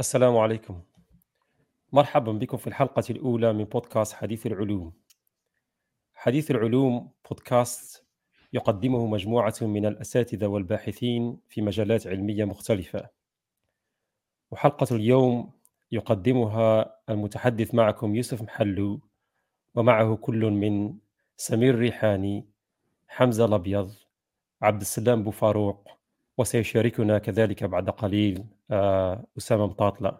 السلام عليكم. مرحبا بكم في الحلقة الأولى من بودكاست حديث العلوم. حديث العلوم بودكاست يقدمه مجموعة من الأساتذة والباحثين في مجالات علمية مختلفة. وحلقة اليوم يقدمها المتحدث معكم يوسف محلو ومعه كل من سمير ريحاني حمزة الأبيض عبد السلام بوفاروق وسيشاركنا كذلك بعد قليل. آه، أسامة مطاطلة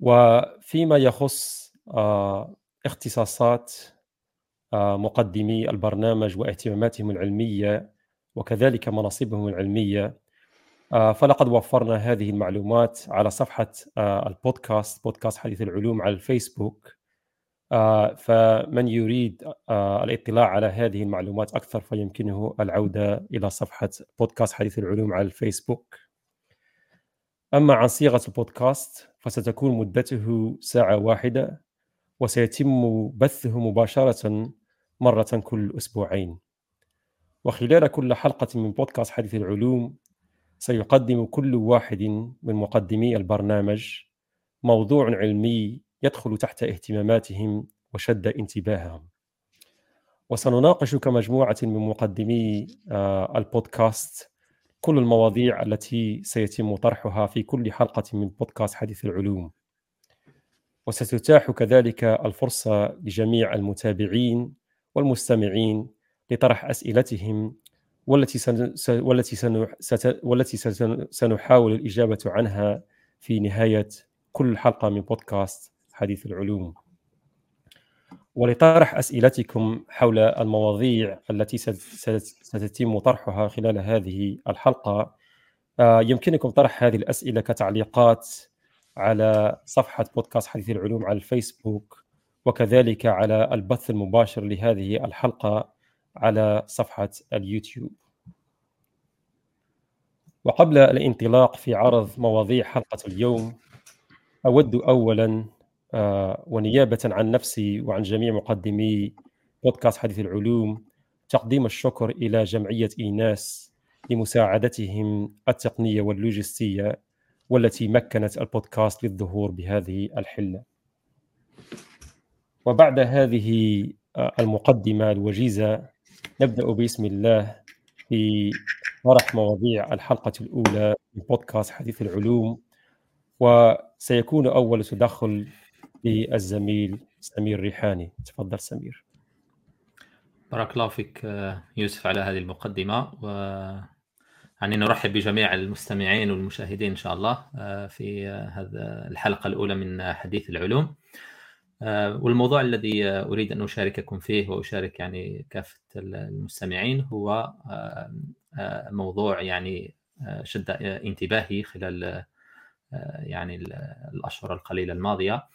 وفيما يخص آه، اختصاصات آه، مقدمي البرنامج واهتماماتهم العلمية وكذلك مناصبهم العلمية فلقد وفرنا هذه المعلومات على صفحة البودكاست بودكاست حديث العلوم على الفيسبوك. فمن يريد الاطلاع على هذه المعلومات أكثر فيمكنه العودة إلى صفحة بودكاست حديث العلوم على الفيسبوك. أما عن صيغة البودكاست فستكون مدته ساعة واحدة وسيتم بثه مباشرة مرة كل أسبوعين. وخلال كل حلقة من بودكاست حديث العلوم سيقدم كل واحد من مقدمي البرنامج موضوع علمي يدخل تحت اهتماماتهم وشد انتباههم. وسنناقش كمجموعة من مقدمي آه، البودكاست كل المواضيع التي سيتم طرحها في كل حلقة من بودكاست حديث العلوم وستتاح كذلك الفرصة لجميع المتابعين والمستمعين لطرح أسئلتهم والتي. والتي. والتي سنحاول الإجابة عنها في نهاية كل حلقة من بودكاست حديث العلوم ولطرح أسئلتكم حول المواضيع التي ستتم طرحها خلال هذه الحلقة. آه، يمكنكم طرح هذه الأسئلة كتعليقات على صفحة بودكاست حديث العلوم على الفيسبوك وكذلك على البث المباشر لهذه الحلقة على صفحة اليوتيوب. وقبل الانطلاق في عرض مواضيع حلقة اليوم أود أولا آه، ونيابة عن نفسي وعن جميع مقدمي بودكاست حديث العلوم تقديم الشكر إلى جمعية إيناس لمساعدتهم التقنية واللوجستية والتي مكنت البودكاست للظهور بهذه الحلة. وبعد هذه آه، المقدمة الوجيزة نبدأ باسم الله في طرح مواضيع الحلقة الأولى من بودكاست حديث العلوم وسيكون أول تدخل للزميل سمير ريحاني. تفضل سمير. بارك الله فيك آه، يوسف على هذه المقدمة. و يعني نرحب بجميع المستمعين والمشاهدين إن شاء الله آه، في هذا الحلقة الأولى من حديث العلوم. آه، والموضوع الذي أريد أن أشارككم فيه وأشارك يعني كافة المستمعين هو موضوع يعني شد انتباهي خلال يعني الأشهر القليلة الماضية. آه،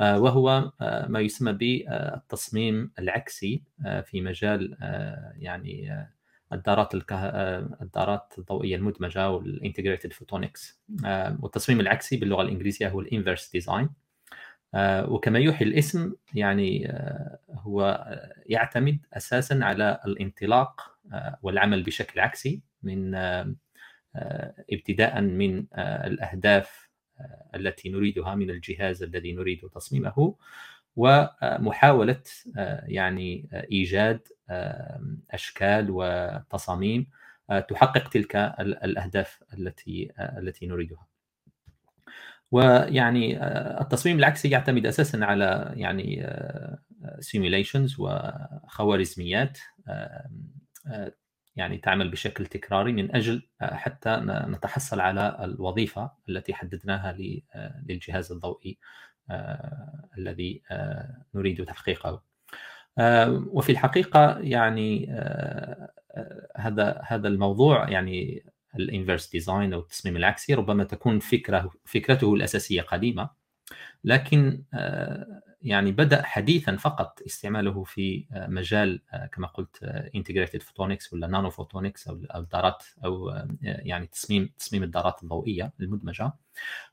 وهو آه، ما يسمى بالتصميم العكسي آه، في مجال يعني الدارات الكه... الدارات الضوئية المدمجة وال integrated photonics والتصميم العكسي باللغة الإنجليزية هو ال inverse design. وكما يوحي الاسم يعني هو يعتمد أساسا على الانطلاق والعمل بشكل عكسي من ابتداء من الأهداف التي نريدها من الجهاز الذي نريد تصميمه ومحاولة يعني إيجاد أشكال وتصاميم تحقق تلك الأهداف التي التي نريدها. ويعني التصميم العكسي يعتمد أساسا على يعني simulations وخوارزميات يعني تعمل بشكل تكراري من أجل آه، حتى نتحصل على الوظيفة التي حددناها آه، للجهاز الضوئي آه، الذي نريد تحقيقه. وفي الحقيقة يعني هذا هذا الموضوع يعني ال inverse design أو التصميم العكسي ربما تكون فكره فكرته الأساسية قديمة لكن يعني بدأ حديثا فقط استعماله في آه، مجال آه، كما قلت integrated آه، photonics ولا nano photonics أو الدارات أو يعني تصميم تصميم الدارات الضوئية المدمجة.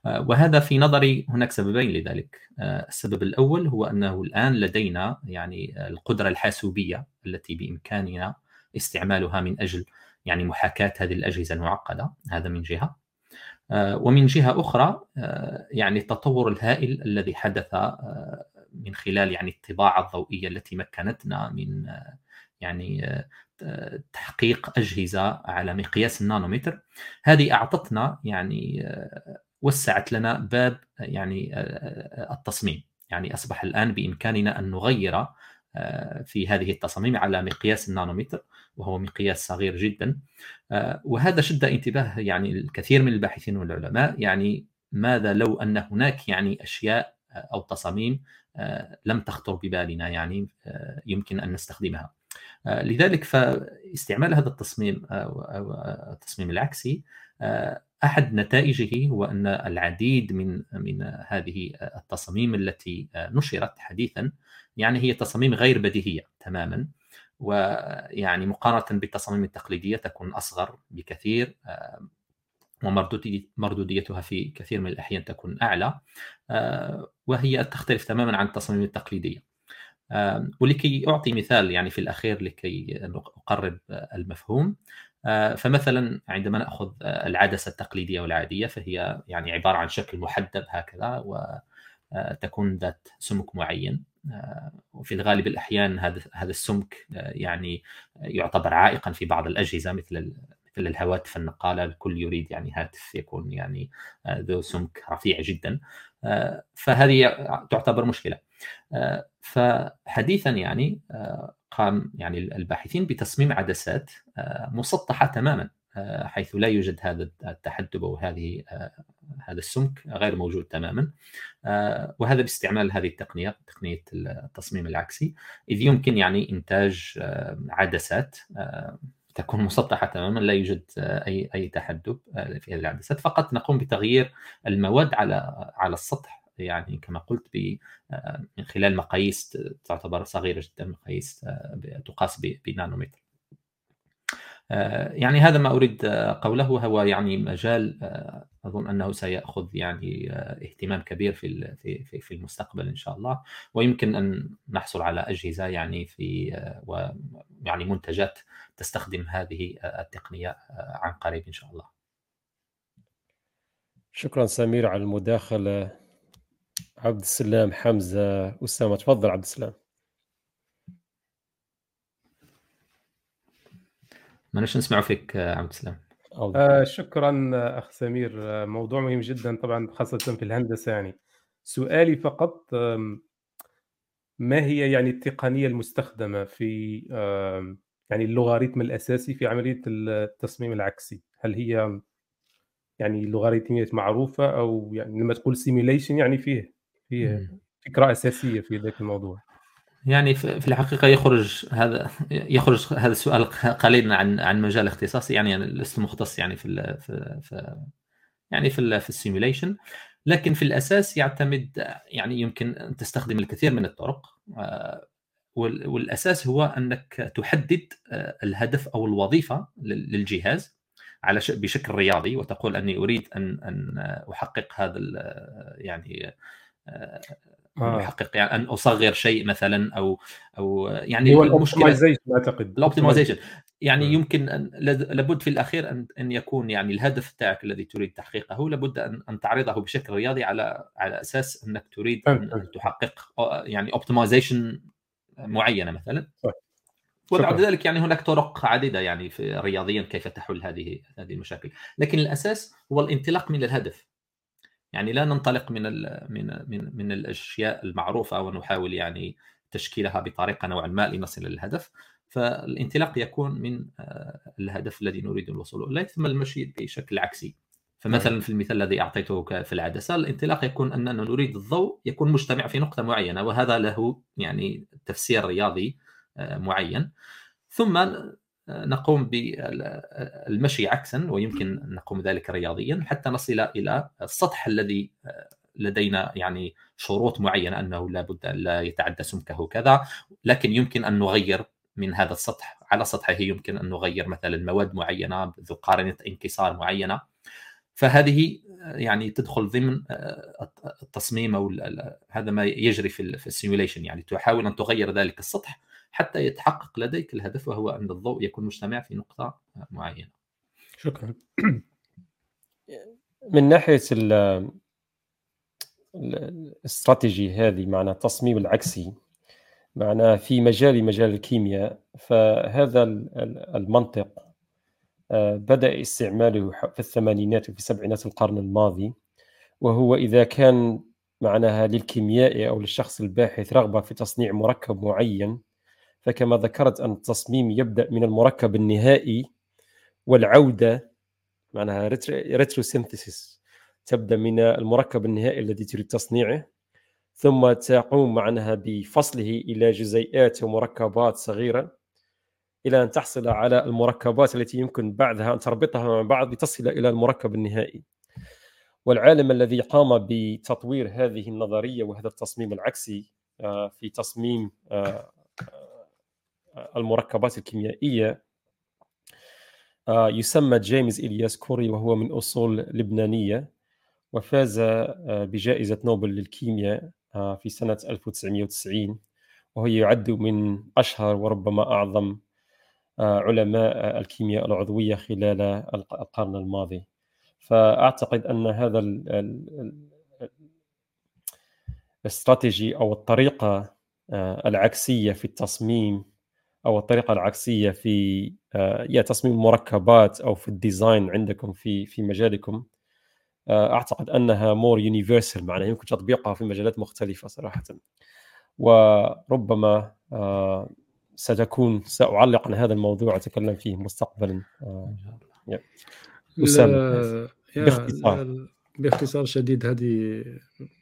وهذا في نظري هناك سببين لذلك. السبب الأول هو أنه الآن لدينا يعني القدرة الحاسوبية التي بإمكاننا استعمالها من أجل يعني محاكاة هذه الأجهزة المعقدة هذا من جهة. ومن جهة أخرى يعني التطور الهائل الذي حدث من خلال يعني الطباعة الضوئية التي مكنتنا من يعني تحقيق أجهزة على مقياس النانومتر. هذه أعطتنا يعني وسعت لنا باب يعني التصميم. يعني أصبح الآن بإمكاننا أن نغير في هذه التصاميم على مقياس النانومتر وهو مقياس صغير جدا. وهذا شد انتباه يعني الكثير من الباحثين والعلماء. يعني ماذا لو أن هناك يعني أشياء أو تصاميم لم تخطر ببالنا يعني يمكن أن نستخدمها. لذلك فاستعمال هذا التصميم أو التصميم العكسي أحد نتائجه هو أن العديد من من هذه التصاميم التي نشرت حديثا يعني هي تصاميم غير بديهية تماما ويعني مقارنة بالتصاميم التقليدية تكون أصغر بكثير ومردوديتها في كثير من الأحيان تكون أعلى وهي تختلف تماما عن التصاميم التقليدية. ولكي أعطي مثال يعني في الأخير لكي اقرب المفهوم فمثلا عندما نأخذ العدسة التقليدية والعادية فهي يعني عبارة عن شكل محدب هكذا وتكون ذات سمك معين. وفي الغالب الأحيان هذا هذا السمك يعني يعتبر عائقا في بعض الأجهزة مثل مثل الهواتف النقالة الكل يريد يعني هاتف يكون يعني ذو سمك رفيع جدا. فهذه تعتبر مشكلة. فحديثا يعني قام يعني الباحثين بتصميم عدسات مسطحة تماما حيث لا يوجد هذا التحدب أو هذه هذا السمك غير موجود تماما. وهذا باستعمال هذه التقنية تقنية التصميم العكسي إذ يمكن يعني إنتاج عدسات تكون مسطحة تماما لا يوجد أي أي تحدب في هذه العدسات. فقط نقوم بتغيير المواد على على السطح يعني كما قلت من خلال مقاييس تعتبر صغيرة جدا مقاييس تقاس بنانومتر. يعني هذا ما أريد قوله هو يعني مجال أظن أنه سيأخذ يعني اهتمام كبير في في في المستقبل إن شاء الله ويمكن أن نحصل على أجهزة يعني في ويعني منتجات تستخدم هذه التقنية عن قريب إن شاء الله. شكرا سمير على المداخلة عبد السلام حمزة اسامه تفضل عبد السلام. ما نسمع فيك عبد السلام. آه شكرا أخ سمير. موضوع مهم جدا طبعا خاصة في الهندسة يعني. سؤالي فقط ما هي يعني التقنية المستخدمة في يعني اللوغاريتم الأساسي في عملية التصميم العكسي؟ هل هي يعني لوغاريتميات معروفة أو يعني لما تقول سيميليشن يعني فيه فيه فكرة أساسية في ذاك الموضوع؟ يعني في الحقيقة يخرج هذا يخرج هذا السؤال قليلا عن عن مجال اختصاصي يعني أنا لست مختص يعني في في, في يعني في في السيميوليشن لكن في الأساس يعتمد يعني يمكن أن تستخدم الكثير من الطرق والأساس هو أنك تحدد الهدف أو الوظيفة للجهاز على بشكل رياضي وتقول أني أريد أن أن أحقق هذا يعني آه. يعني أن أصغر شيء مثلا أو أو يعني هو ال optimization أعتقد. ال optimization يعني م. يمكن أن لابد في الأخير ان أن يكون يعني الهدف تاعك الذي تريد تحقيقه لابد ان أن تعرضه بشكل رياضي على على أساس أنك تريد ان تحقق يعني optimization معينة مثلا. صح. وبعد ذلك يعني هناك طرق عديدة يعني في رياضيا كيف تحل هذه هذه المشاكل. لكن الأساس هو الانطلاق من الهدف. يعني لا ننطلق من من من من الأشياء المعروفة ونحاول يعني تشكيلها بطريقة نوعا ما لنصل للهدف فالانطلاق يكون من آه، الهدف الذي نريد الوصول إليه ثم المشي بشكل عكسي. فمثلا نعم. في المثال الذي أعطيته في العدسة الانطلاق يكون أننا نريد الضوء يكون مجتمع في نقطة معينة وهذا له يعني تفسير رياضي آه، معين. ثم نقوم بالمشي عكسا ويمكن نقوم ذلك رياضيا حتى نصل إلى السطح الذي لدينا يعني شروط معينة أنه لابد أن لا يتعدى سمكه كذا لكن يمكن أن نغير من هذا السطح على سطحه يمكن أن نغير مثلا مواد معينة ذو قارنة انكسار معينة. فهذه يعني تدخل ضمن التصميم أو هذا ما يجري في السيموليشن يعني تحاول أن تغير ذلك السطح حتى يتحقق لديك الهدف وهو أن الضوء يكون مجتمع في نقطة معينة. شكرا. من ناحية الاستراتيجي هذه معنى التصميم العكسي معنى في مجال مجال الكيمياء فهذا المنطق آه، بدأ استعماله في الثمانينات وفي سبعينات القرن الماضي وهو إذا كان معناها للكيميائي أو للشخص الباحث رغبة في تصنيع مركب معين فكما ذكرت أن التصميم يبدأ من المركب النهائي والعودة معناها ريتروسينثيسيس تبدأ من المركب النهائي الذي تريد تصنيعه ثم تقوم معناها بفصله إلى جزيئات ومركبات صغيرة إلى أن تحصل على المركبات التي يمكن بعدها أن تربطها مع بعض لتصل إلى المركب النهائي. والعالم الذي قام بتطوير هذه النظرية وهذا التصميم العكسي آه، في تصميم آه، المركبات الكيميائية يسمى جيمس إلياس كوري وهو من أصول لبنانية وفاز بجائزة نوبل للكيمياء في سنة 1990 وهو يعد من أشهر وربما أعظم علماء الكيمياء العضوية خلال القرن الماضي فاعتقد ان هذا الاستراتيجي أو الطريقة آه، العكسيه في التصميم أو الطريقة العكسية في آه، يا تصميم المركبات أو في ال design عندكم في في مجالكم. آه، أعتقد أنها more universal معناها يمكن تطبيقها في مجالات مختلفة صراحة. وربما ستكون سأعلق على هذا الموضوع أتكلم فيه مستقبلا. أسامة باختصار. باختصار شديد هذه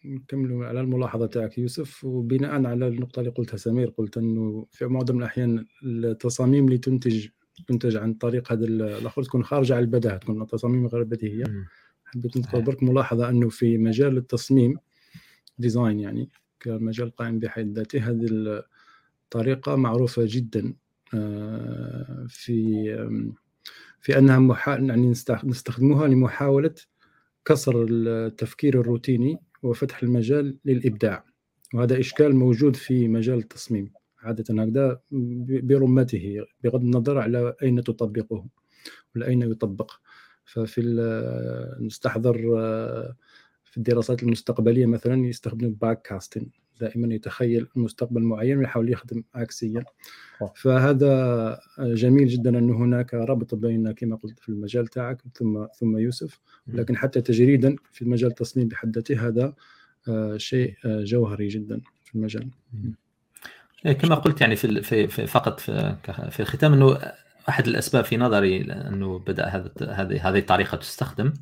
نكملوا على الملاحظة تاعك يوسف. وبناء على النقطة اللي قلتها سمير قلت إنه في معظم الأحيان التصاميم اللي تنتج تنتج عن طريق هذا الآخر تكون خارجة عن البداهة تكون تصاميم غير بديهيه حبيت نذكر برك ملاحظة إنه في مجال التصميم ديزاين يعني كمجال قائم بحد ذاته هذه الطريقة معروفة جدا آه، في في أنها محا... يعني نستخدمها لمحاولة كسر التفكير الروتيني وفتح المجال للإبداع. وهذا إشكال موجود في مجال التصميم. عادة هكذا برمته بغض النظر على أين تطبقه ولا أين يطبق. ففي نستحضر في الدراسات المستقبلية مثلا يستخدم باك كاستنج دائما يتخيل مستقبل معين ويحاول يخدم عكسيا فهذا جميل جدا أن هناك ربط بين كما قلت في المجال تاعك ثم ثم يوسف. لكن حتى تجريدا في المجال التصميم بحد ذاته هذا آه، شيء آه، جوهري جدا في المجال. إيه، كما قلت يعني في في فقط في, في الختام أنه أحد الأسباب في نظري انه بدأ هذه هذه الطريقة تستخدم.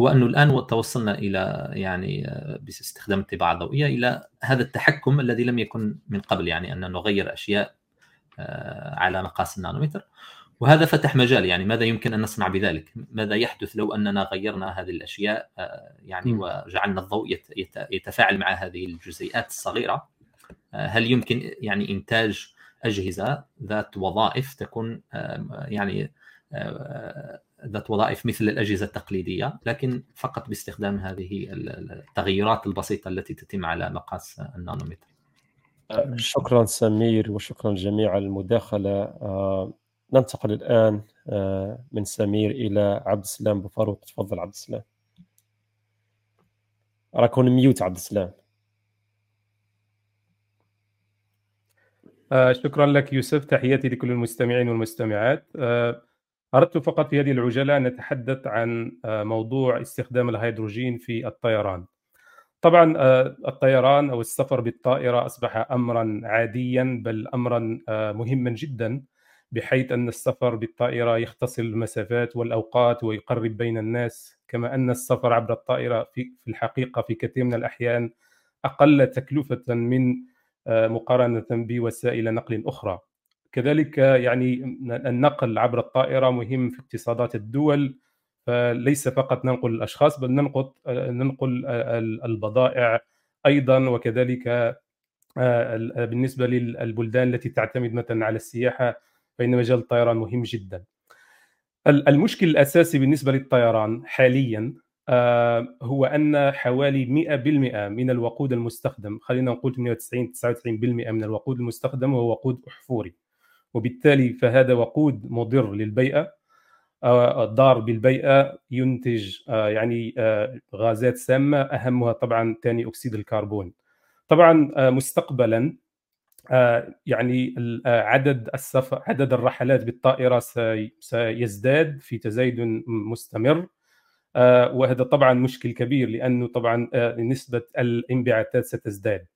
هو أنه الآن توصلنا إلى يعني آه، باستخدام الطباعة الضوئية إلى هذا التحكم الذي لم يكن من قبل يعني أن نغير أشياء آه، على مقاس النانومتر. وهذا فتح مجال يعني ماذا يمكن أن نصنع بذلك؟ ماذا يحدث لو أننا غيرنا هذه الأشياء آه، يعني وجعلنا الضوء يتفاعل مع هذه الجزيئات الصغيرة؟ هل يمكن يعني إنتاج أجهزة ذات وظائف تكون يعني ذات وظائف مثل الأجهزة التقليدية لكن فقط باستخدام هذه التغيرات البسيطة التي تتم على مقاس النانومتر. شكرا سمير وشكرا جميع المداخلة. آه، ننتقل الآن آه، من سمير إلى عبد السلام بفاروق. تفضل عبد السلام. راكون ميوت عبد السلام. آه، شكرا لك يوسف. تحياتي لكل المستمعين والمستمعات. أردت فقط في هذه العجالة أن نتحدث عن آه، موضوع استخدام الهيدروجين في الطيران. طبعا آه، الطيران أو السفر بالطائرة أصبح أمرا عاديا بل أمرا آه، مهما جدا بحيث أن السفر بالطائرة يختصر المسافات والأوقات ويقرب بين الناس كما أن السفر عبر الطائرة في الحقيقة في كثير من الأحيان أقل تكلفة من مقارنة بوسائل نقل أخرى. كذلك يعني النقل عبر الطائرة مهم في اقتصادات الدول فليس فقط ننقل الأشخاص بل ننقل ننقل البضائع أيضا وكذلك آه، بالنسبة للبلدان التي تعتمد مثلا على السياحة فإن مجال الطيران مهم جدا. المشكل الأساسي بالنسبة للطيران حاليا آه، هو أن حوالي 100% من الوقود المستخدم خلينا نقول 98 99% من الوقود المستخدم هو وقود أحفوري. وبالتالي فهذا وقود مضر للبيئة. ضار بالبيئة ينتج يعني غازات سامة أهمها طبعا ثاني أكسيد الكربون. طبعا مستقبلا يعني عدد السفر عدد الرحلات بالطائرة سيزداد في تزايد مستمر. وهذا طبعا مشكل كبير لأنه طبعا نسبة الانبعاثات ستزداد.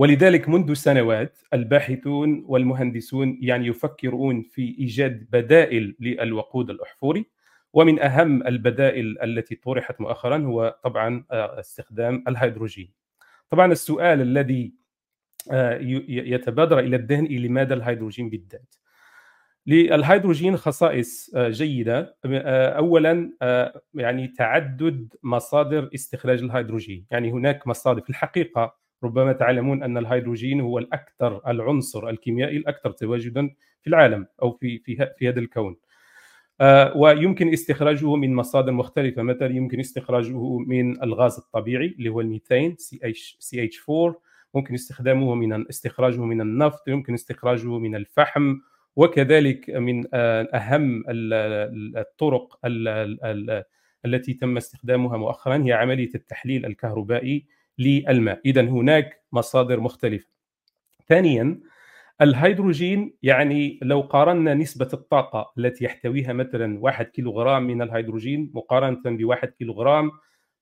ولذلك منذ سنوات الباحثون والمهندسون يعني يفكرون في إيجاد بدائل للوقود الأحفوري ومن أهم البدائل التي طرحت مؤخرا هو طبعا استخدام الهيدروجين. طبعا السؤال الذي يتبادر إلى الذهن لماذا الهيدروجين بالذات؟ للهيدروجين خصائص جيدة اولا يعني تعدد مصادر استخراج الهيدروجين يعني هناك مصادر في الحقيقة ربما تعلمون أن الهيدروجين هو الأكثر العنصر الكيميائي الأكثر تواجدا في العالم أو في في في هذا الكون. ويمكن استخراجه من مصادر مختلفة. مثلا يمكن استخراجه من الغاز الطبيعي اللي هو ال methane CH 4 ممكن استخدامه من استخراجه من النفط. يمكن استخراجه من الفحم. وكذلك من أهم الطرق التي تم استخدامها مؤخرا هي عملية التحليل الكهربائي. للماء. اذا هناك مصادر مختلفة. ثانيا الهيدروجين يعني لو قارنا نسبة الطاقة التي يحتويها مثلا 1 كيلوغرام من الهيدروجين مقارنة ب 1 كيلوغرام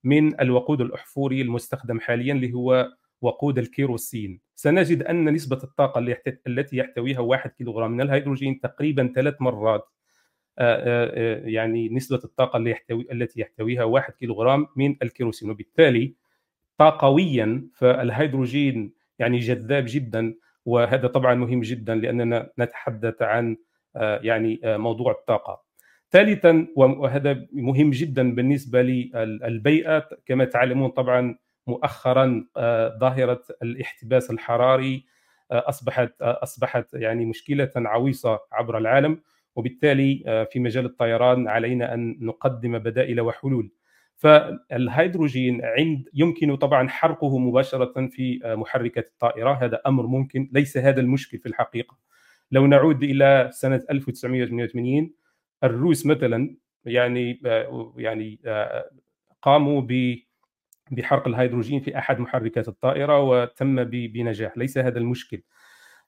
من الوقود الأحفوري المستخدم حاليا اللي هو وقود الكيروسين. سنجد أن نسبة الطاقة التي يحتويها 1 كيلوغرام من الهيدروجين تقريبا ثلاث مرات يعني نسبة الطاقة التي يحتويها 1 كيلوغرام من الكيروسين. وبالتالي طاقويا فالهيدروجين يعني جذاب جدا وهذا طبعا مهم جدا لأننا نتحدث عن يعني موضوع الطاقة. ثالثا وهذا مهم جدا بالنسبة للبيئة كما تعلمون طبعا مؤخرا ظاهرة الاحتباس الحراري أصبحت أصبحت يعني مشكلة عويصة عبر العالم وبالتالي في مجال الطيران علينا أن نقدم بدائل وحلول. فالهيدروجين عند يمكن طبعا حرقه مباشرة في محركات الطائرة. هذا أمر ممكن. ليس هذا المشكل في الحقيقة. لو نعود إلى سنة 1988 الروس مثلا يعني يعني يعني ب بحرق الهيدروجين في أحد محركات الطائرة وتم بنجاح. ليس هذا المشكل.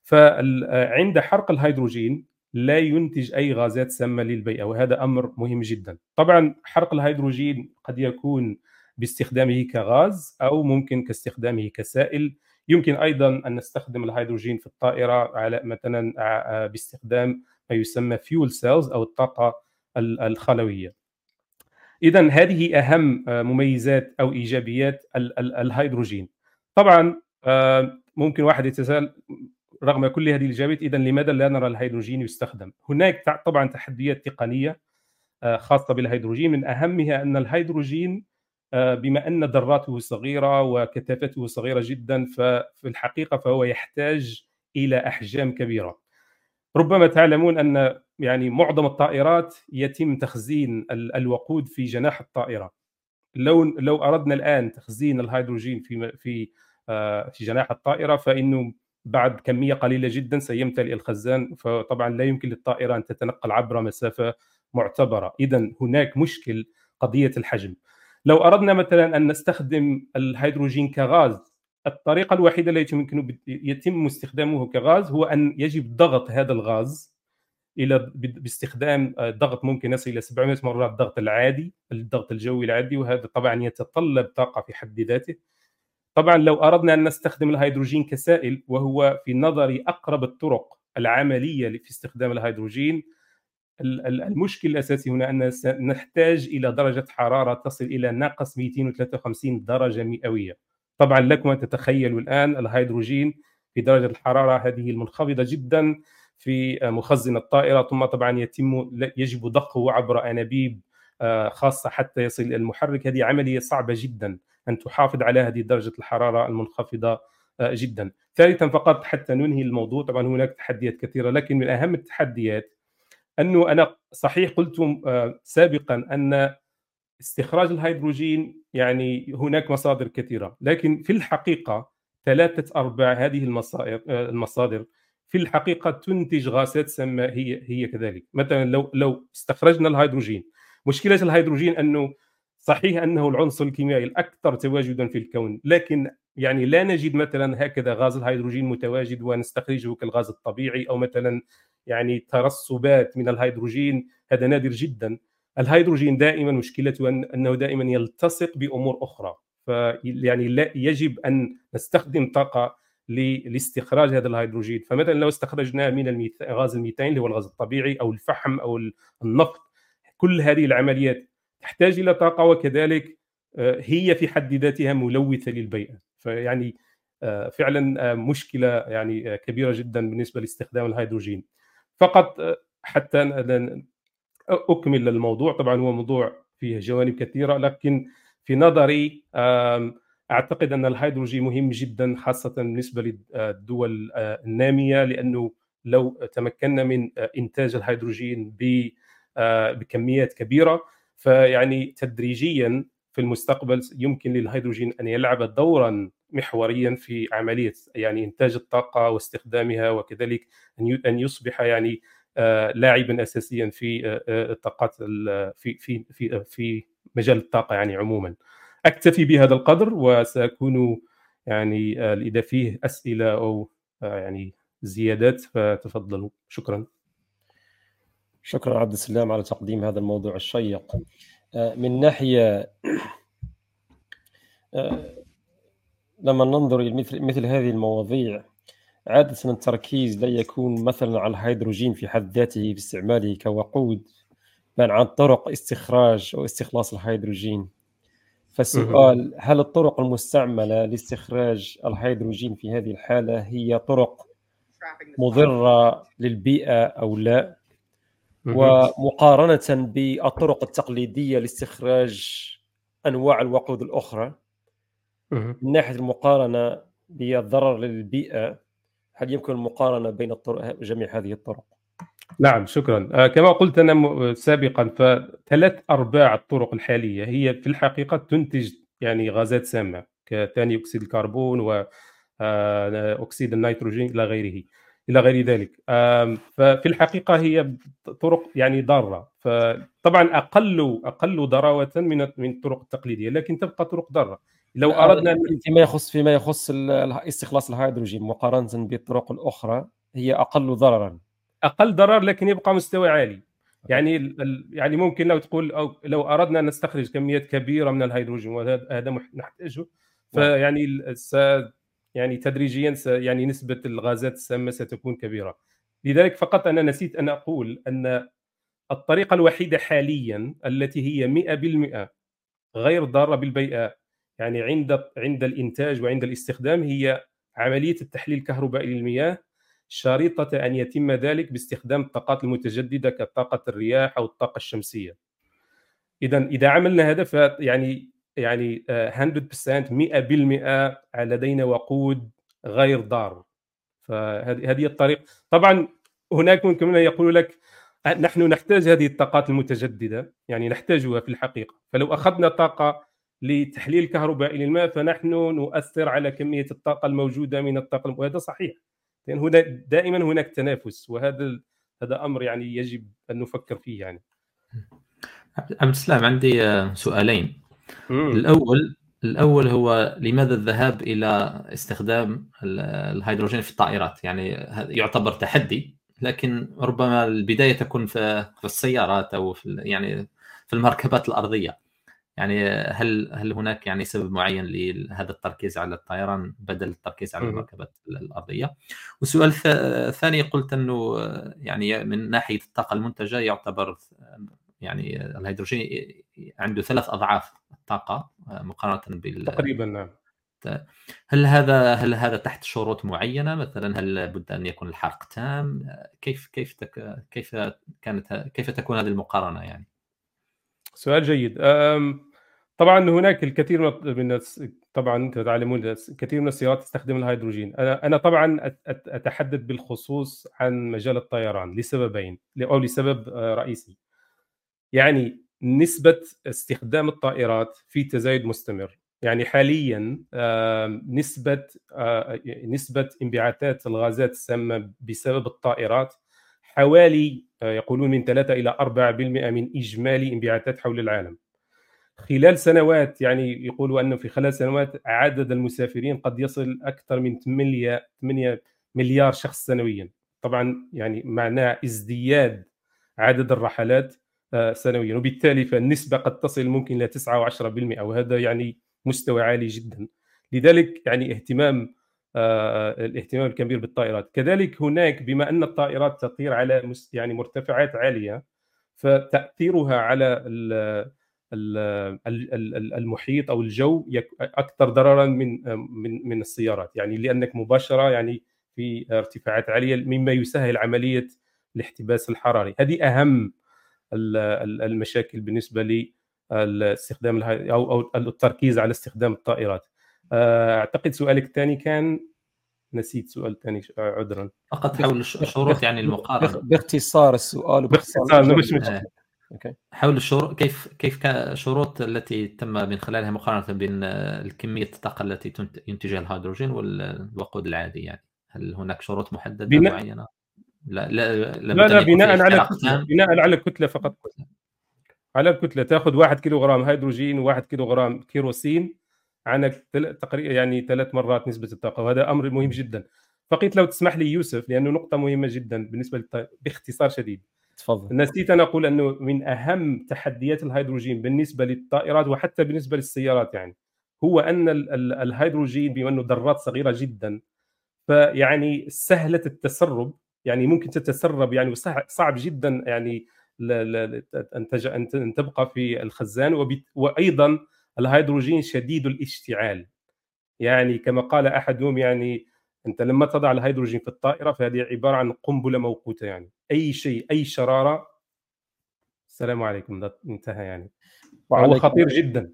فعند حرق الهيدروجين لا ينتج أي غازات سامة للبيئة وهذا أمر مهم جدا. طبعا حرق الهيدروجين قد يكون باستخدامه كغاز أو ممكن كاستخدامه كسائل. يمكن أيضا أن نستخدم الهيدروجين في الطائرة على مثلا باستخدام ما يسمى fuel cells أو الطاقة الخلوية. اذا هذه أهم مميزات أو إيجابيات الهيدروجين. طبعا ممكن واحد يتساءل رغم كل هذه الايجابيات اذا لماذا لا نرى الهيدروجين يستخدم؟ هناك طبعا تحديات تقنية آه، خاصة بالهيدروجين من أهمها أن الهيدروجين آه، بما أن ذراته صغيرة وكثافته صغيرة جدا ففي الحقيقة فهو يحتاج إلى أحجام كبيرة. ربما تعلمون أن يعني معظم الطائرات يتم تخزين الوقود في جناح الطائرة. لو لو أردنا الآن تخزين الهيدروجين في في آه، في جناح الطائرة فإنه بعد كمية قليلة جدا سيمتلئ الخزان فطبعا لا يمكن للطائرة أن تتنقل عبر مسافة معتبرة. اذا هناك مشكل قضية الحجم. لو أردنا مثلا أن نستخدم الهيدروجين كغاز الطريقة الوحيدة التي يمكن يتم استخدامه كغاز هو أن يجب ضغط هذا الغاز إلى باستخدام ضغط ممكن يصل إلى 700 مرات الضغط العادي الضغط الجوي العادي وهذا طبعا يتطلب طاقة في حد ذاته. طبعا لو أردنا أن نستخدم الهيدروجين كسائل وهو في نظري أقرب الطرق العملية في استخدام الهيدروجين المشكل الاساسي هنا أن نحتاج إلى درجة حرارة تصل إلى ناقص 253 درجة مئوية. طبعا لكم أن تتخيلوا الآن الهيدروجين في درجة الحرارة هذه المنخفضة جدا في مخزن الطائرة ثم طبعا يتم يجب ضخه عبر أنابيب آه، خاصة حتى يصل إلى المحرك. هذه عملية صعبة جدا. أن تحافظ على هذه درجة الحرارة المنخفضة آه، جدا. ثالثا فقط حتى ننهي الموضوع طبعا هناك تحديات كثيرة لكن من أهم التحديات أنه أنا صحيح قلت آه، سابقا أن استخراج الهيدروجين يعني هناك مصادر كثيرة لكن في الحقيقة ثلاثة أرباع هذه المصادر المصادر في الحقيقة تنتج غازات سامه هي هي كذلك مثلا لو لو استخرجنا الهيدروجين مشكلة الهيدروجين أنه صحيح أنه العنصر الكيميائي الأكثر تواجدا في الكون لكن يعني لا نجد مثلا هكذا غاز الهيدروجين متواجد ونستخرجه كالغاز الطبيعي أو مثلا يعني ترسبات من الهيدروجين هذا نادر جدا. الهيدروجين دائما مشكلته أنه دائما يلتصق بأمور أخرى فيعني لا يجب أن نستخدم طاقة لاستخراج هذا الهيدروجين. فمثلا لو استخرجناه من غاز الميثان اللي هو الغاز الطبيعي أو الفحم أو النفط كل هذه العمليات تحتاج إلى طاقة وكذلك آه، هي في حد ذاتها ملوثة للبيئة. فيعني آه، فعلا آه، مشكلة يعني كبيرة جدا بالنسبة لاستخدام الهيدروجين. فقط حتى أكمل الموضوع. طبعا هو موضوع فيه جوانب كثيرة لكن في نظري أعتقد أن الهيدروجين مهم جدا خاصة بالنسبة للدول النامية لأنه لو تمكنا من إنتاج الهيدروجين بكميات كبيرة فيعني تدريجيا في المستقبل يمكن للهيدروجين أن يلعب دورا محوريا في عملية يعني إنتاج الطاقة واستخدامها وكذلك أن يصبح يعني آه، لاعبا اساسيا في آه، آه، الطاقات في في في في مجال الطاقة يعني عموما. أكتفي بهذا القدر وسأكون يعني اذا فيه أسئلة أو يعني زيادات فتفضلوا. شكرا. شكرا عبد السلام على تقديم هذا الموضوع الشيق. من ناحية لما ننظر إلى مثل مثل هذه المواضيع عادة التركيز لا يكون مثلا على الهيدروجين في حد ذاته في استعماله كوقود بل عن طرق استخراج أو استخلاص الهيدروجين. فالسؤال هل الطرق المستعملة لاستخراج الهيدروجين في هذه الحالة هي طرق مضرة للبيئة أو لا؟ ومقارنة بالطرق التقليدية لاستخراج أنواع الوقود الأخرى من ناحية المقارنة بالضرر للبيئة هل يمكن المقارنة بين الطرق جميع هذه الطرق؟ نعم شكرا. آه كما قلت أنا سابقا فثلاث أرباع الطرق الحالية هي في الحقيقة تنتج يعني غازات سامة كثاني أكسيد الكربون واكسيد آه النيتروجين إلى غيره. إلى غير ذلك. ففي الحقيقة هي طرق يعني ضارة. فطبعا أقل أقل ضراوة من من الطرق التقليدية لكن تبقى طرق ضارة. لو أردنا فيما يخص فيما يخص استخلاص الهيدروجين مقارنة بالطرق الأخرى هي أقل ضررا. أقل ضرر لكن يبقى مستوى عالي. يعني يعني ممكن لو تقول أو لو أردنا أن نستخرج كميات كبيرة من الهيدروجين وهذا نحتاجه نعم. فيعني يعني تدريجيا يعني نسبة الغازات السامة ستكون كبيرة لذلك فقط أنا نسيت أن أقول أن الطريقة الوحيدة حاليا التي هي 100% غير ضارة بالبيئة يعني عند عند الإنتاج وعند الاستخدام هي عملية التحليل الكهربائي للمياه شريطة أن يتم ذلك باستخدام الطاقات المتجددة كطاقة الرياح أو الطاقة الشمسية. اذا إذا عملنا هذا فيعني يعني 100% 100% لدينا وقود غير ضار. فهذه هذه الطريقة طبعا هناك ممكن من يقول لك نحن نحتاج هذه الطاقات المتجددة يعني نحتاجها في الحقيقة. فلو أخذنا طاقة لتحليل كهربائي للماء فنحن نؤثر على كمية الطاقة الموجودة من الطاقة وهذا صحيح. لأن هنا دائما هناك تنافس وهذا هذا أمر يعني يجب أن نفكر فيه يعني. عبد السلام عندي آه، سؤالين. مم. الأول الأول هو لماذا الذهاب إلى استخدام الهيدروجين في الطائرات يعني يعتبر تحدي لكن ربما البداية تكون في السيارات أو في يعني في المركبات الأرضية يعني هل هل هناك يعني سبب معين لهذا التركيز على الطيران بدل التركيز على المركبات الأرضية؟ والسؤال الثاني قلت أنه يعني من ناحية الطاقة المنتجة يعتبر يعني الهيدروجين عنده ثلاث أضعاف الطاقة مقارنة بال تقريبا نعم. هل هذا هل هذا تحت شروط معينة؟ مثلا هل لابد أن يكون الحرق تام؟ كيف كيف تك كيف كانت كيف تكون هذه المقارنة يعني؟ سؤال جيد. طبعا هناك الكثير من الناس طبعا أنتم تعلمون كثير من السيارات تستخدم الهيدروجين. أنا أنا طبعا أتحدث بالخصوص عن مجال الطيران لسببين أو لسبب آه، رئيسي. يعني نسبة استخدام الطائرات في تزايد مستمر. يعني حاليا نسبة نسبة انبعاثات الغازات السامة بسبب الطائرات حوالي يقولون من 3 إلى 4% من إجمالي انبعاثات حول العالم. خلال سنوات يعني يقولوا أنه في خلال سنوات عدد المسافرين قد يصل أكثر من 8 8 مليار شخص سنويا. طبعا يعني معناه ازدياد عدد الرحلات سنويا. وبالتالي فالنسبة قد تصل ممكن إلى 9 و10% وهذا يعني مستوى عالي جدا. لذلك يعني اهتمام آه، الاهتمام الكبير بالطائرات. كذلك هناك بما أن الطائرات تطير على يعني مرتفعات عالية فتأثيرها على المحيط أو الجو أكثر ضررا من من من السيارات. يعني لأنك مباشرة يعني في ارتفاعات عالية مما يسهل عملية الاحتباس الحراري. هذه أهم المشاكل بالنسبة لاستخدام أو أو التركيز على استخدام الطائرات. آه، أعتقد سؤالك الثاني كان نسيت سؤال ثاني عذرا. فقط حول الشروط يعني المقارنة. باختصار السؤال باختصار مش مشكله okay. حول الشروط كيف كيف الشروط التي تم من خلالها مقارنة بين كميه الطاقة التي ينتجها الهيدروجين والوقود العادي يعني؟ هل هناك شروط محددة بناء... معينة؟ لا لا لا, لا بناء على الكتله بناء على الكتله فقط. على الكتلة تاخذ 1 كيلو غرام هيدروجين و1 كيلو غرام كيروسين عندك تقريبا يعني ثلاث مرات نسبة الطاقة وهذا أمر مهم جدا. بقيت لو تسمح لي يوسف لأنه نقطة مهمة جدا بالنسبة للط... باختصار شديد. تفضل. نسيت أن أقول أنه من أهم تحديات الهيدروجين بالنسبة للطائرات وحتى بالنسبة للسيارات يعني هو أن الهيدروجين بما أنه ذرات صغيرة جدا فيعني سهلة التسرب يعني ممكن تتسرب يعني صعب جدا يعني أن أن تبقى في الخزان وأيضا الهيدروجين شديد الاشتعال. يعني كما قال أحدهم يعني أنت لما تضع الهيدروجين في الطائرة فهذه عبارة عن قنبلة موقوتة يعني. أي شيء أي شرارة. السلام عليكم انتهى يعني. وهو خطير جدا.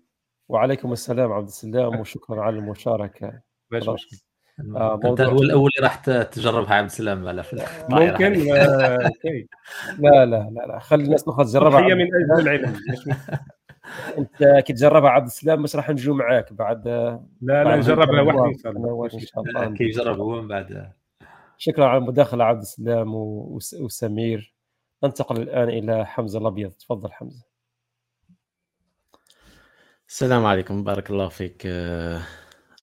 وعليكم السلام عبد السلام وشكرا على المشاركة. ماشي مشكلة. آه انت هو الأول راح تجربها عبد السلام على في ممكن آه، لا لا لا لا خلي الناس تأخذ تجربها هي من أجل العلم. أنت كي تجربها عبد السلام مش راح نجو معاك بعد لا لا نجربها وحدي إن شاء الله. إن شاء الله. كي يجرب هو من بعد. شكرا على المداخلة عبد السلام وسمير. ننتقل الآن إلى حمزة الأبيض. تفضل حمزة. السلام عليكم. بارك الله فيك. آه،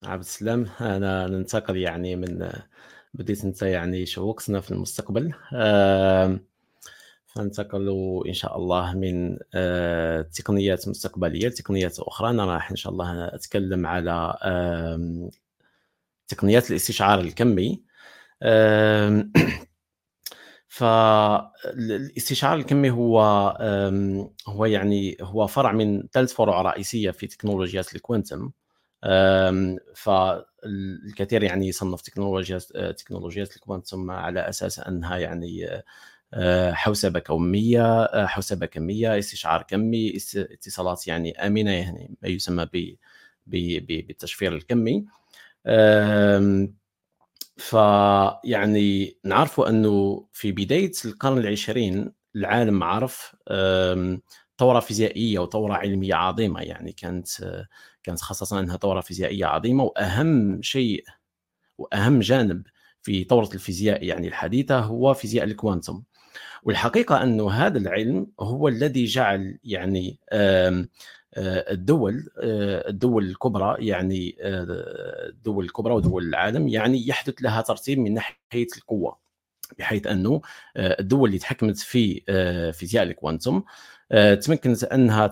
عبد السلام. أنا ننتقل يعني من بديت أنت يعني شوقتنا في المستقبل. فننتقل إن شاء الله من آه، تقنيات مستقبلية لتقنيات أخرى. أنا راح إن شاء الله أتكلم على تقنيات الاستشعار الكمي. فالاستشعار الكمي هو هو يعني هو فرع من ثلاث فروع رئيسية في تكنولوجيات الكوانتم. فالكثير يعني يصنف تكنولوجيات تكنولوجيات الكوانتم على أساس أنها يعني آه، حوسبة كميه آه، حوسبة كمية استشعار كمي اتصالات يعني آمنة يعني ما يسمى ب بالتشفير الكمي. فيعني نعرف أنه في بداية القرن العشرين العالم عرف ثورة فيزيائية وثورة علمية عظيمة يعني كانت كانت خاصة أنها ثوره فيزيائية عظيمة وأهم شيء وأهم جانب في ثوره الفيزياء يعني الحديثة هو فيزياء الكوانتم. والحقيقة انه هذا العلم هو الذي جعل يعني الدول الدول الكبرى يعني الدول الكبرى ودول العالم يعني يحدث لها ترتيب من ناحية القوة بحيث أنه الدول اللي تحكمت في فيزياء الكوانتم آه، تمكنت أنها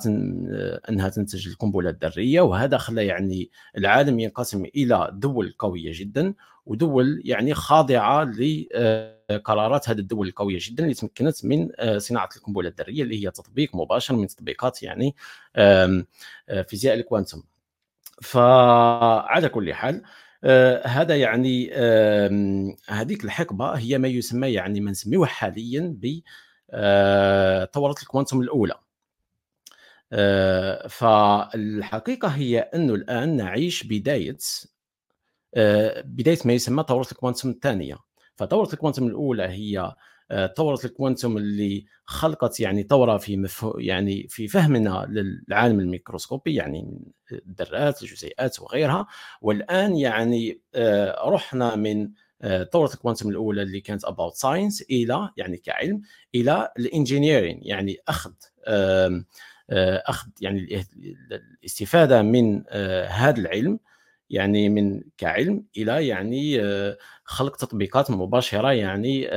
أنها تنتج القنبلة الذرية وهذا خلى يعني العالم ينقسم إلى دول قوية جدا ودول يعني خاضعة لقرارات هذه الدول القوية جدا اللي تمكنت من آه، صناعة القنبلة الذرية اللي هي تطبيق مباشر من تطبيقات يعني آه، فيزياء الكوانتم. فعلى كل حال هذا يعني هذيك الحقبة هي ما يسمى يعني ما نسميه حاليا ب طورت آه، ال quantum الأولى. آه، فالحقيقة هي أنه الآن نعيش بداية آه، بداية ما يسمى ثوره ال quantum الثانية. فثوره ال quantum الأولى هي ثوره ال quantum اللي خلقت يعني ثوره في مفهوم يعني في فهمنا للعالم الميكروسكوبي يعني الذرات الجزيئات وغيرها. والآن يعني رحنا من ثوره ال quantum الأولى اللي كانت about science إلى يعني كعلم إلى ال engineering يعني أخذ أخذ يعني الاستفادة من هذا العلم يعني من كعلم إلى يعني خلق تطبيقات مباشرة يعني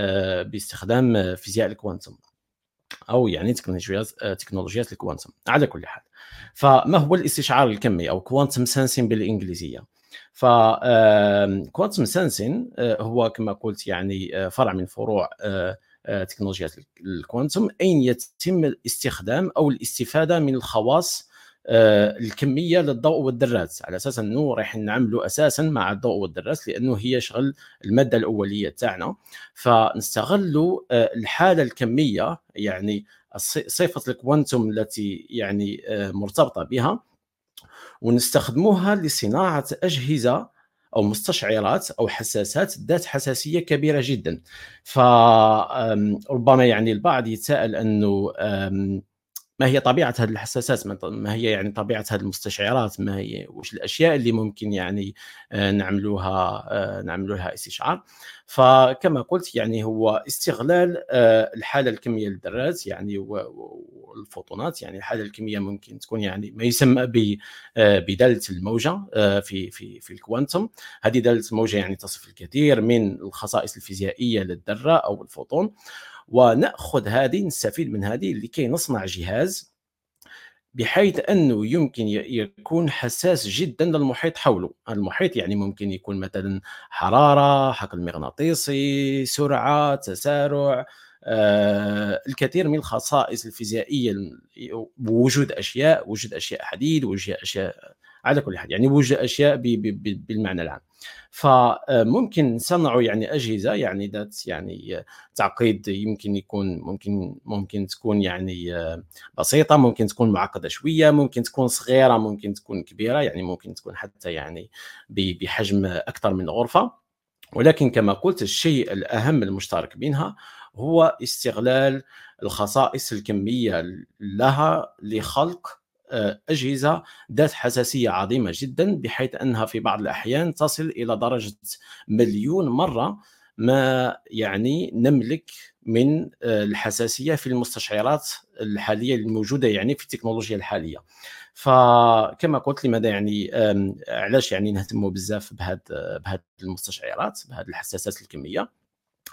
باستخدام فيزياء ال quantum أو يعني تكنولوجيات تكنولوجيات ال quantum على كل حال فما هو الاستشعار الكمي أو quantum sensing بالإنجليزية؟ ف quantum sensing هو كما قلت يعني فرع من فروع تكنولوجيات الكوانتم أين يتم الاستخدام أو الاستفادة من الخواص آه، الكمية للضوء والذرات على أساس أنه راح نعملوا أساسا مع الضوء والذرات لأنه هي شغل المادة الأولية تاعنا. فنستغلوا آه، الحالة الكمية يعني صفة الكوانتم التي يعني آه، مرتبطة بها ونستخدموها لصناعة أجهزة أو مستشعرات أو حساسات ذات حساسية كبيرة جدا. فربما يعني البعض يتساءل أنه ما هي طبيعة هذه الحساسات؟ ما هي يعني طبيعة هذه المستشعرات؟ ما هي وش الأشياء اللي ممكن يعني آه، نعملوها آه، نعملوها استشعار؟ فكما قلت يعني هو استغلال آه، الحالة الكميه للذرات يعني والفوتونات يعني الحالة الكميه ممكن تكون يعني ما يسمى بدالة الموجة في في في الكوانتم. هذه دالة الموجة يعني تصف الكثير من الخصائص الفيزيائية للذرة أو الفوتون. ونأخذ هذه نستفيد من هذه لكي نصنع جهاز بحيث أنه يمكن يكون حساس جدا للمحيط حوله، المحيط يعني ممكن يكون مثلا حرارة، حقل مغناطيسي، سرعة، تسارع، آه، الكثير من الخصائص الفيزيائية بوجود أشياء، وجود أشياء حديد، وجود أشياء على كل حال يعني وجود أشياء بالمعنى العام. فممكن نصنعوا يعني أجهزة يعني ذات يعني تعقيد يمكن يكون ممكن ممكن تكون يعني بسيطة ممكن تكون معقدة شوية ممكن تكون صغيرة ممكن تكون كبيرة يعني ممكن تكون حتى يعني بحجم أكثر من غرفة ولكن كما قلت الشيء الأهم المشترك بينها هو استغلال الخصائص الكمية لها لخلق أجهزة ذات حساسية عظيمة جدا بحيث أنها في بعض الأحيان تصل إلى درجة مليون مرة ما يعني نملك من آه، الحساسية في المستشعرات الحالية الموجودة يعني في التكنولوجيا الحالية. فكما قلت لماذا يعني علاش يعني نهتموا بزاف بهذه بهذه المستشعرات بهذه الحساسات الكمية؟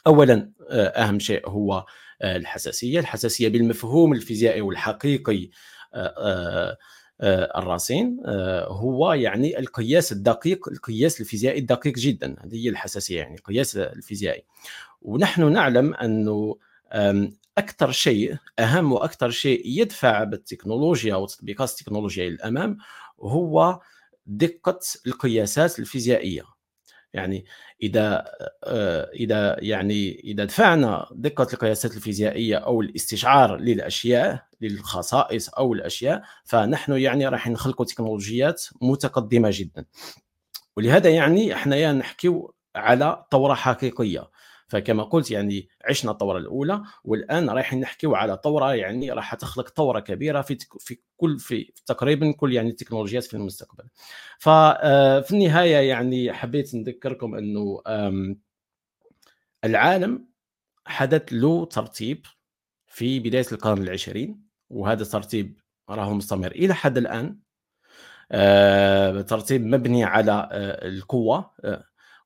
اولا آه، أهم شيء هو الحساسية الحساسية بالمفهوم الفيزيائي والحقيقي آه، آه، الراسين آه، هو يعني القياس الدقيق القياس الفيزيائي الدقيق جدا. هذه هي الحساسية يعني القياس الفيزيائي. ونحن نعلم أنه أكثر شيء أهم وأكثر شيء يدفع بالتكنولوجيا وتطبيقات التكنولوجيا للأمام هو دقة القياسات الفيزيائية. يعني إذا آه، إذا يعني إذا دفعنا دقة القياسات الفيزيائية أو الاستشعار للأشياء للخصائص أو الأشياء فنحن يعني راح نخلق تكنولوجيات متقدمة جدا. ولهذا يعني إحنا نحكيو على ثوره حقيقية. فكما قلت يعني عشنا الطوره الأولى والآن رايحين نحكيو على طورة يعني راح تخلق طورة كبيرة في في كل في تقريبا كل يعني التكنولوجيات في المستقبل. ففي آه، النهاية يعني حبيت نذكركم إنه العالم حدث له ترتيب في بداية القرن العشرين وهذا الترتيب راه مستمر إلى حد الآن. آه، ترتيب مبني على آه، القوة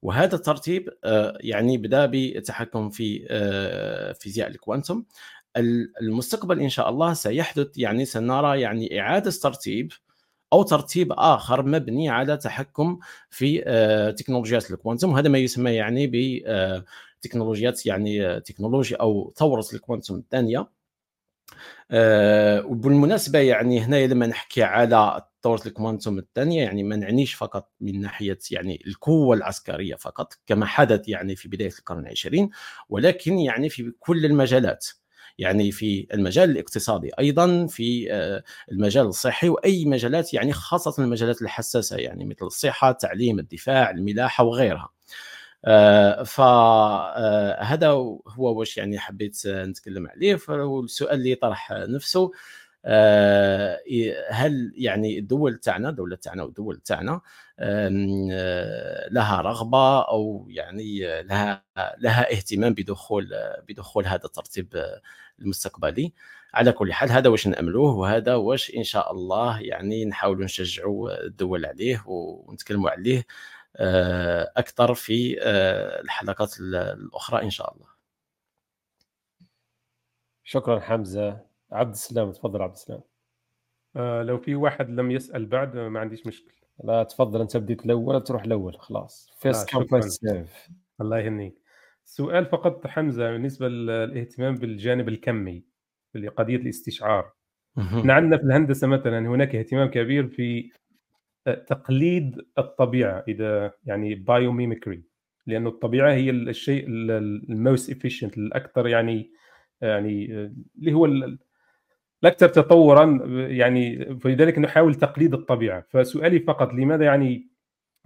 وهذا الترتيب آه، يعني بدأ بالتحكم في آه، فيزياء الكوانتم. المستقبل إن شاء الله سيحدث يعني سنرى يعني إعادة ترتيب أو ترتيب آخر مبني على تحكم في آه، تكنولوجيات الكوانتم. وهذا ما يسمى يعني بتكنولوجيات يعني تكنولوجيا أو ثورة الكوانتم الثانية. وبالمناسبة يعني هنا لما نحكي على ثوره الكوانتم الثانية يعني ما نعنيش فقط من ناحية يعني القوة العسكرية فقط كما حدث يعني في بداية القرن العشرين ولكن يعني في كل المجالات. يعني في المجال الاقتصادي أيضا في آه، المجال الصحي وأي مجالات يعني خاصة المجالات الحساسة يعني مثل الصحة التعليم الدفاع الملاحة وغيرها. فهذا هو واش يعني حبيت نتكلم عليه. فالسؤال اللي طرح نفسه آه، هل يعني الدول تاعنا دولة تاعنا والدول تاعنا آه، لها رغبة أو يعني لها لها اهتمام بدخول بدخول هذا الترتيب المستقبلي؟ على كل حال هذا واش نأملوه وهذا واش إن شاء الله يعني نحاولوا نشجعوا الدول عليه ونتكلموا عليه. آه، أكثر في الحلقات الأخرى إن شاء الله. شكرا حمزة. عبد السلام تفضل عبد السلام. آه لو في واحد لم يسأل بعد ما عنديش مشكلة. لا تفضل أنت بديت الأول تروح الأول خلاص. فيست كم سيف الله يهنيك. سؤال فقط حمزة بالنسبة للاهتمام بالجانب الكمي في قضيه الاستشعار. إحنا عندنا في الهندسة مثلا هناك اهتمام كبير في آه، تقليد الطبيعة إذا يعني biomimicry لأنه الطبيعة هي الشيء ال most efficient الأكثر يعني يعني اللي هو الأكثر تطورا يعني فلذلك نحاول تقليد الطبيعة. فسؤالي فقط لماذا يعني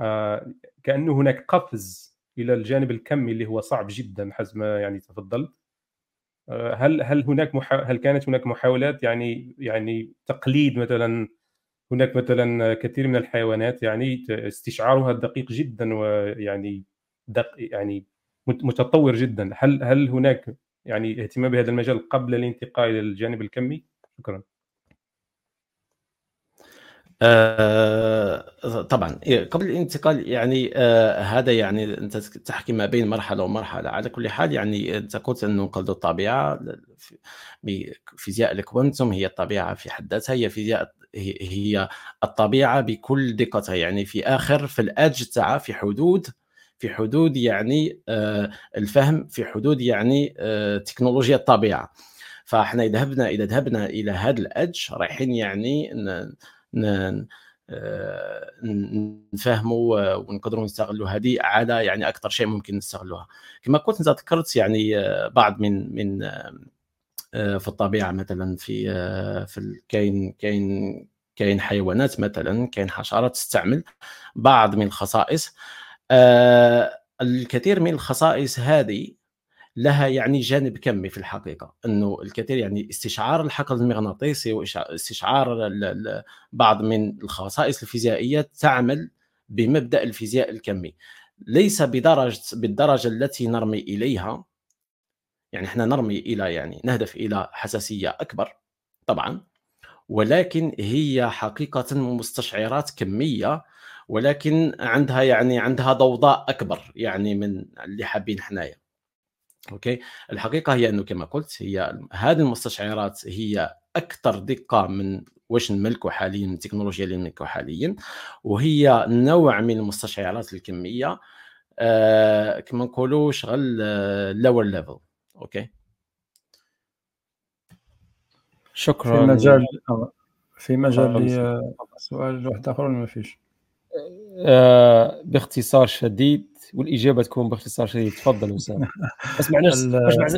آه كأنه هناك قفز إلى الجانب الكمي اللي هو صعب جدا حسب ما يعني تفضلت؟ آه هل هل هناك محا... هل كانت هناك محاولات يعني يعني تقليد مثلا هناك مثلا كثير من الحيوانات يعني استشعارها دقيق جدا ويعني دق يعني متطور جدا. هل هل هناك يعني اهتمام بهذا المجال قبل الانتقال إلى الجانب الكمي؟ شكرا. آه طبعا. إيه، قبل الانتقال يعني آه هذا يعني أنت تحكي ما بين مرحلة ومرحلة. على كل حال يعني أنت قلت أنه نقلد الطبيعة بفيزياء الكوانتم هي الطبيعة في حد ذاتها هي فيزياء هي الطبيعة بكل دقتها. يعني في آخر في الادج تاعها في حدود في حدود يعني آه الفهم في حدود يعني آه تكنولوجيا الطبيعة. فإحنا إذا ذهبنا إذا ذهبنا إلى هذا الادج رايحين يعني نفهموا ونقدروا نستغلوا هذه على يعني أكثر شيء ممكن نستغلوها. كما كنت انت ذكرت يعني آه، بعض من من آه، في الطبيعة مثلا في في كاين كاين كاين حيوانات مثلا كاين حشرات تستعمل بعض من الخصائص الكثير من الخصائص هذه لها يعني جانب كمي في الحقيقة إنه الكثير يعني استشعار الحقل المغناطيسي واستشعار بعض من الخصائص الفيزيائية تعمل بمبدأ الفيزياء الكمي. ليس بدرجه بالدرجة التي نرمي إليها يعني إحنا نرمي إلى يعني نهدف إلى حساسية أكبر طبعا ولكن هي حقيقة مستشعرات كمية ولكن عندها يعني عندها ضوضاء أكبر يعني من اللي حابين حنايا okay? الحقيقة هي إنه كما قلت هي هذه المستشعرات هي أكثر دقة من واش نملكوا حاليا التكنولوجيا اللي نملكوا حاليا وهي نوع من المستشعرات الكمية آه كما نقولوا شغل lower level okay? شكرا. في مجال في مجال سؤال واحد آخر ما فيش؟ آه باختصار شديد والإجابة تكون باختصار شديد تفضل وسام ما سمعناش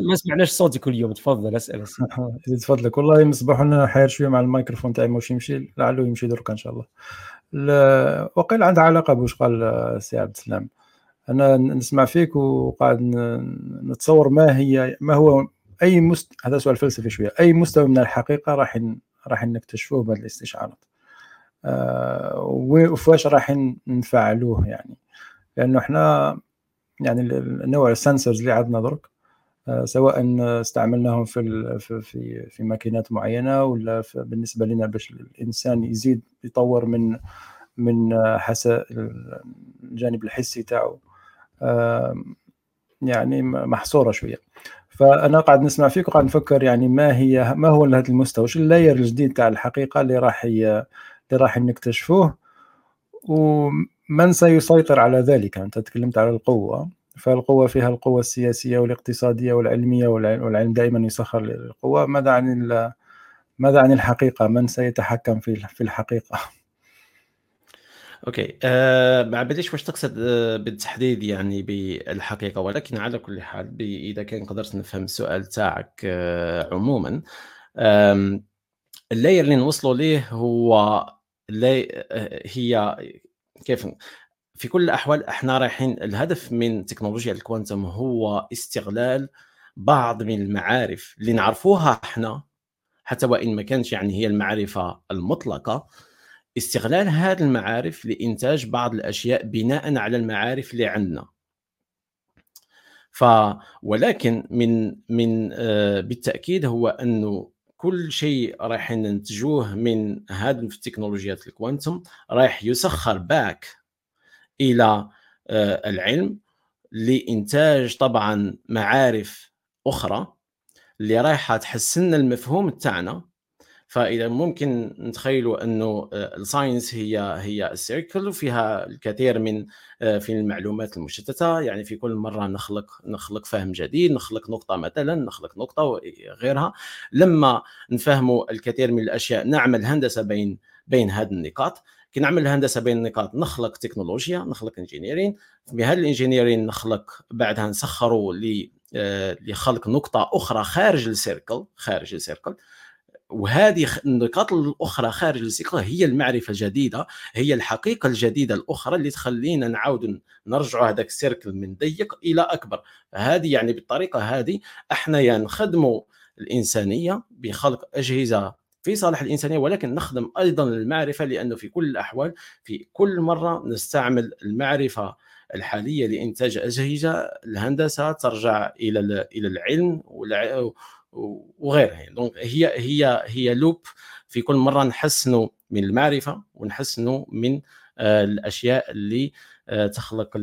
ما سمعناش صوتك اليوم تفضل أسأل أسأل. تفضلك. والله مصباح لنا حير شوية مع الميكروفون تاعي واش يمشي. لعله يمشي درك إن شاء الله. وقيل عندها علاقة بوش قال السي عبد السلام. أنا نسمع فيك وقاعد نتصور ما هي ما هو أي مست... هذا سؤال فلسفي شوية. أي مستوى من الحقيقة راح راح نكتشفوه بهذه الاستشعارات؟ آه وفاش راح نفعلوه يعني؟ لأنه إحنا يعني النوع السنسرز اللي عندنا درك آه، سواء استعملناهم في في في ماكينات معينة ولا بالنسبة لنا باش الإنسان يزيد يطور من من حس الجانب الحسي تاعو يعني محصورة شوية. فأنا قاعد نسمع فيك وقاعد نفكر يعني ما هي ما هو هذا المستوى؟ شو اللاير الجديد تاع الحقيقة اللي راح اللي راح نكتشفوه؟ من سيسيطر على ذلك؟ أنت تكلمت على القوة فالقوة فيها القوة السياسية والاقتصادية والعلمية والعلم دائما يسخر للقوة. ماذا عن ماذا عن الحقيقة؟ من سيتحكم في في الحقيقة؟ أوكي. أه ما بديش واش تقصد أه بالتحديد يعني بالحقيقة ولكن على كل حال إذا كان قدرت نفهم السؤال تاعك أه عموما اللاير اللي نوصلوا ليه هو هي كيف؟ في كل الأحوال إحنا رايحين الهدف من تكنولوجيا الكوانتم هو استغلال بعض من المعارف اللي نعرفوها إحنا حتى وإن ما كانش يعني هي المعرفة المطلقة. استغلال هذه المعارف لإنتاج بعض الأشياء بناء على المعارف اللي عندنا. ف ولكن من من آه، بالتأكيد هو أنه كل شيء راح ننتجوه من هذه التكنولوجيات ال quantum راح يسخر back إلى آه، العلم لإنتاج طبعا معارف أخرى اللي رايحة تحسن المفهوم تاعنا. فإذا ممكن نتخيلوا أنه آه، ال science هي هي ال circle وفيها الكثير من آه، في المعلومات المشتتة. يعني في كل مرة نخلق نخلق فهم جديد نخلق نقطة مثلا نخلق نقطة وغيرها. لما نفهموا الكثير من الأشياء نعمل هندسة بين بين هذه النقاط. كي نعمل هندسة بين النقاط نخلق تكنولوجيا نخلق انجينيرين بهذا الانجينيرين نخلق بعدها نسخروا آه، لخلق نقطة أخرى خارج السيركل خارج السيركل وهذه النقاط الأخرى خارج السيكل هي المعرفة الجديدة هي الحقيقة الجديدة الأخرى اللي تخلينا نعاود نرجع هذاك السيركل من ضيق إلى أكبر. هذه يعني بالطريقة هذه إحنا يا يعني نخدموا الإنسانية بخلق أجهزة في صالح الإنسانية ولكن نخدم أيضا المعرفة لأنه في كل الأحوال في كل مرة نستعمل المعرفة الحالية لإنتاج أجهزة الهندسه ترجع إلى إلى العلم وغيرها دونك هي هي هي لوب في كل مرة نحسنوا من المعرفة ونحسنوا من آه، الأشياء اللي آه، تخلق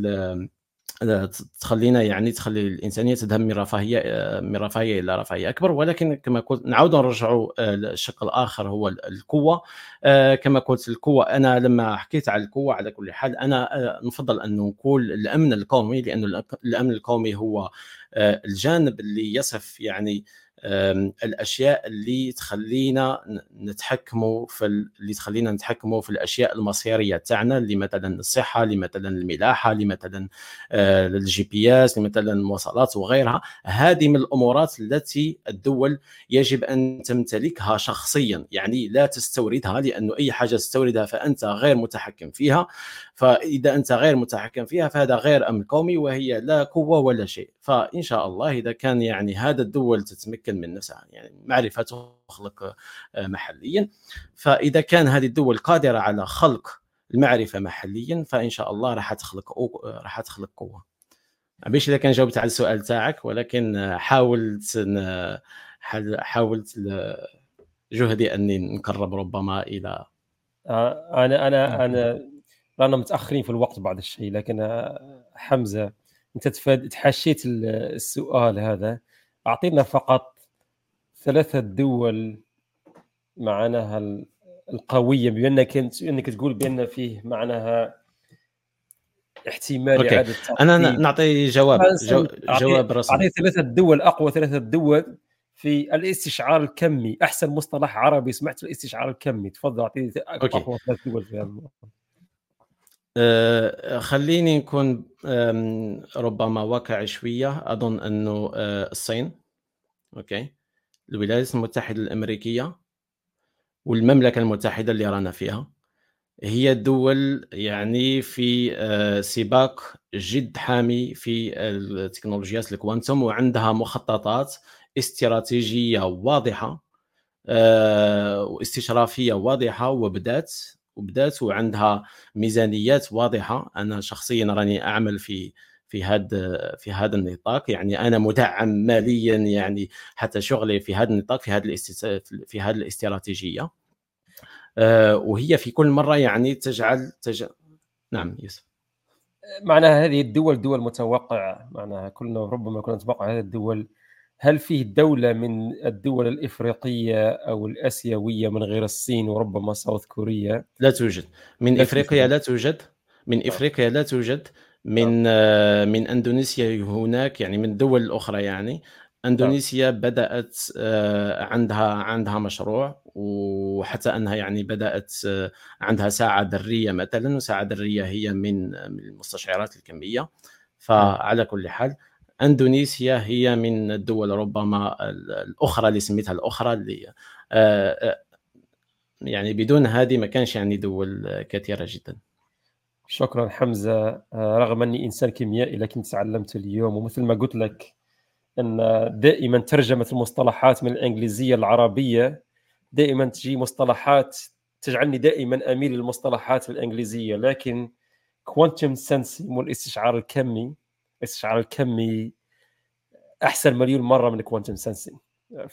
تخلينا يعني تخلي الإنسانية تذهب من رفاهية آه، من رفاهية إلى رفاهية أكبر. ولكن كما قلت نعود نرجعوا الشق الآخر هو القوة. كما قلت القوة أنا لما حكيت على القوة على كل حال أنا نفضل أن نقول الأمن القومي لأنه الأمن القومي هو الجانب اللي يصف يعني الأشياء اللي تخلينا نتحكموا في اللي تخلينا نتحكموا في الأشياء المصيرية تاعنا اللي مثلا الصحة اللي مثلا الملاحة اللي مثلا ال GPS اللي مثلا المواصلات وغيرها. هذه من الأمورات التي الدول يجب أن تمتلكها شخصيا يعني لا تستوردها لأنه أي حاجة تستوردها فأنت غير متحكم فيها. فإذا أنت غير متحكم فيها فهذا غير امن قومي وهي لا قوة ولا شيء. فإن شاء الله إذا كان يعني هذا الدول تتمكن من نفسها يعني معرفة تخلق آه، محليا. فإذا كان هذه الدول قادرة على خلق المعرفة محليا فإن شاء الله راح تخلق راح تخلق قوة. باش إذا كان جاوبت على السؤال تاعك ولكن حاولت حاولت جهدي أني نقرب ربما إلى آه، أنا أنا أنا رانا متاخرين في الوقت بعض الشيء لكن آه، حمزة انت تحشيت السؤال هذا. أعطينا فقط ثلاثة دول معناها القوية بانك إنك تقول بأن فيه معناها احتمال. إعادة أنا نعطي جواب جو جواب رسمي. أعطي ثلاثة دول أقوى ثلاثة دول في الاستشعار الكمي. أحسن مصطلح عربي سمعت الاستشعار الكمي. تفضل أعطيني أقوى ثلاث دول في هذا خليني نكون ربما واقعي شوية. أظن أنه أه الصين أوكي الولايات المتحدة الأمريكية والمملكة المتحدة اللي رانا فيها هي الدول يعني في آه، سباق جد حامي في التكنولوجيات الكوانتم وعندها مخططات استراتيجية واضحة آه، واستشرافية واضحة وبدأت وبدأت وعندها ميزانيات واضحة. أنا شخصيا راني أعمل في في هذا في هذا النطاق. يعني أنا مدعم ماليا يعني حتى شغلي في هذا النطاق في هذا في هذه الاستراتيجية. آه، وهي في كل مرة يعني تجعل تجعل نعم يوسف معناها هذه الدول دول متوقعة. معناها كلنا ربما كنا نتوقع هذه الدول هل فيه دولة من الدول الإفريقية أو الآسيوية من غير الصين وربما ساوث كوريا؟ لا توجد. من لا إفريقيا لا توجد. من إفريقيا لا توجد. من آه، من إندونيسيا هناك يعني من الدول الاخرى يعني. إندونيسيا بدأت آه، عندها عندها مشروع وحتى أنها يعني بدأت آه، عندها ساعة ذريه مثلا وساعة ذريه هي من من المستشعرات الكمية. فعلى كل حال إندونيسيا هي من الدول ربما الأخرى اللي سميتها الأخرى اللي يعني بدون هذه ما كانش يعني دول كثيرة جدا. شكرا حمزة. آه، رغم أني إنسان كيميائي لكن تعلمت اليوم ومثل ما قلت لك أن دائما ترجمة المصطلحات من الإنجليزية العربية دائما تجي مصطلحات تجعلني دائما أميل للمصطلحات الإنجليزية لكن quantum sensing والإستشعار الكمي الاستشعار الكمي أحسن مليون مرة من quantum sensing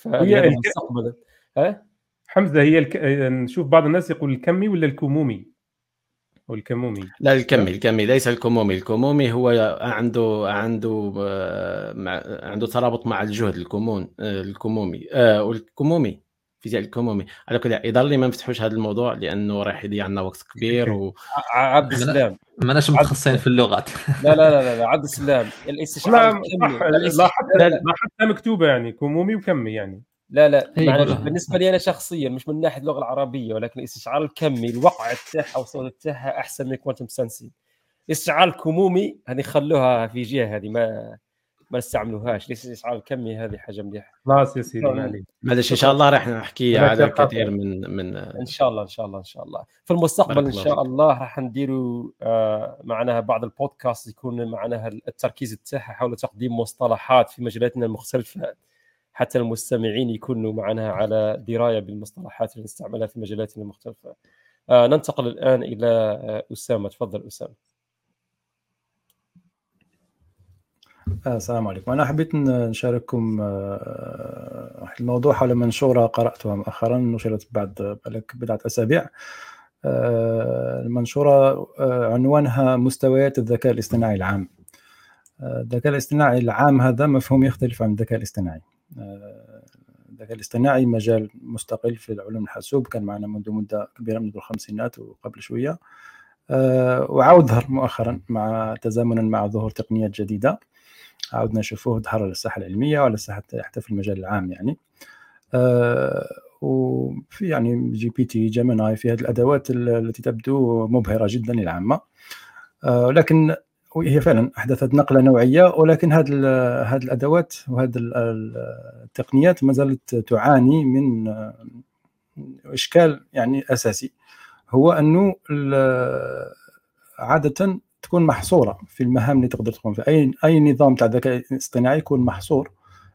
هي المستقبل ها؟ حمزة هي الك... نشوف بعض الناس يقول الكمي ولا الكمومي؟ أو الكمومي. لا الكمي الكمي ليس الكمومي. الكمومي هو عنده عنده آه، عنده ترابط مع الجهد الكمون آه، الكمومي. آه والكمومي فيزياء الكمومي على كل يظهر لي ما نفتحوش هذا الموضوع لأنه راح يضيع عندنا وقت كبير و... عبد السلام. ما ناش متخصصين في اللغات. لا لا لا لا عبد السلام. الاستشعار لا حتى لا. حتى مكتوبة يعني كمومي وكمي يعني. لا لا بالنسبة لي أنا شخصيا مش من ناحية اللغة العربية ولكن الاستشعار الكمي الوقع تاعها والصوت تاعها أحسن من كوانتم سنسي الاستشعار الكمومي هذه خلوها في جهة هذه ما ما نستعملوهاش الاستشعار الكمي هذه حاجة مليحة. خلاص يا سيدي معليش معلش إن شاء الله راح نحكي على الكثير من من إن شاء الله إن شاء الله إن شاء الله. في المستقبل إن شاء الله راح نديروا آه معناها بعض البودكاست يكون معناها التركيز تاعها حول تقديم مصطلحات في مجالاتنا المختلفة. حتى المستمعين يكونوا معنا على دراية بالمصطلحات اللي نستعملها في مجالاتنا المختلفة. آه ننتقل الآن إلى آه أسامة. تفضل أسامة. السلام عليكم. أنا حبيت نشارككم آه، الموضوع حول منشورة قرأتها مؤخرا نشرت بعد بضعة أسابيع. آه، المنشورة عنوانها مستويات الذكاء الاصطناعي العام. الذكاء الاصطناعي العام هذا مفهوم يختلف عن الذكاء الاصطناعي. الذكاء الاصطناعي مجال مستقل في العلوم الحاسوب كان معنا منذ مدة كبيرة منذ الخمسينات وقبل شوية. وعاود ظهر مؤخرا مع تزامنا مع ظهور تقنيات جديدة. عاودنا نشوفوه ظهر على الساحة العلمية وعلى الساحة حتى في المجال العام يعني. وفي يعني GPT Gemini في هذه الأدوات التي تبدو مبهرة جدا للعامة لكن هي فعلا أحدثت نقلة نوعية ولكن هذه هذه الأدوات وهذه التقنيات ما زالت تعاني من إشكال يعني أساسي. هو أنه عادة تكون محصورة في المهام اللي تقدر تقوم فيها اي أي نظام تاع الذكاء الاصطناعي يكون محصور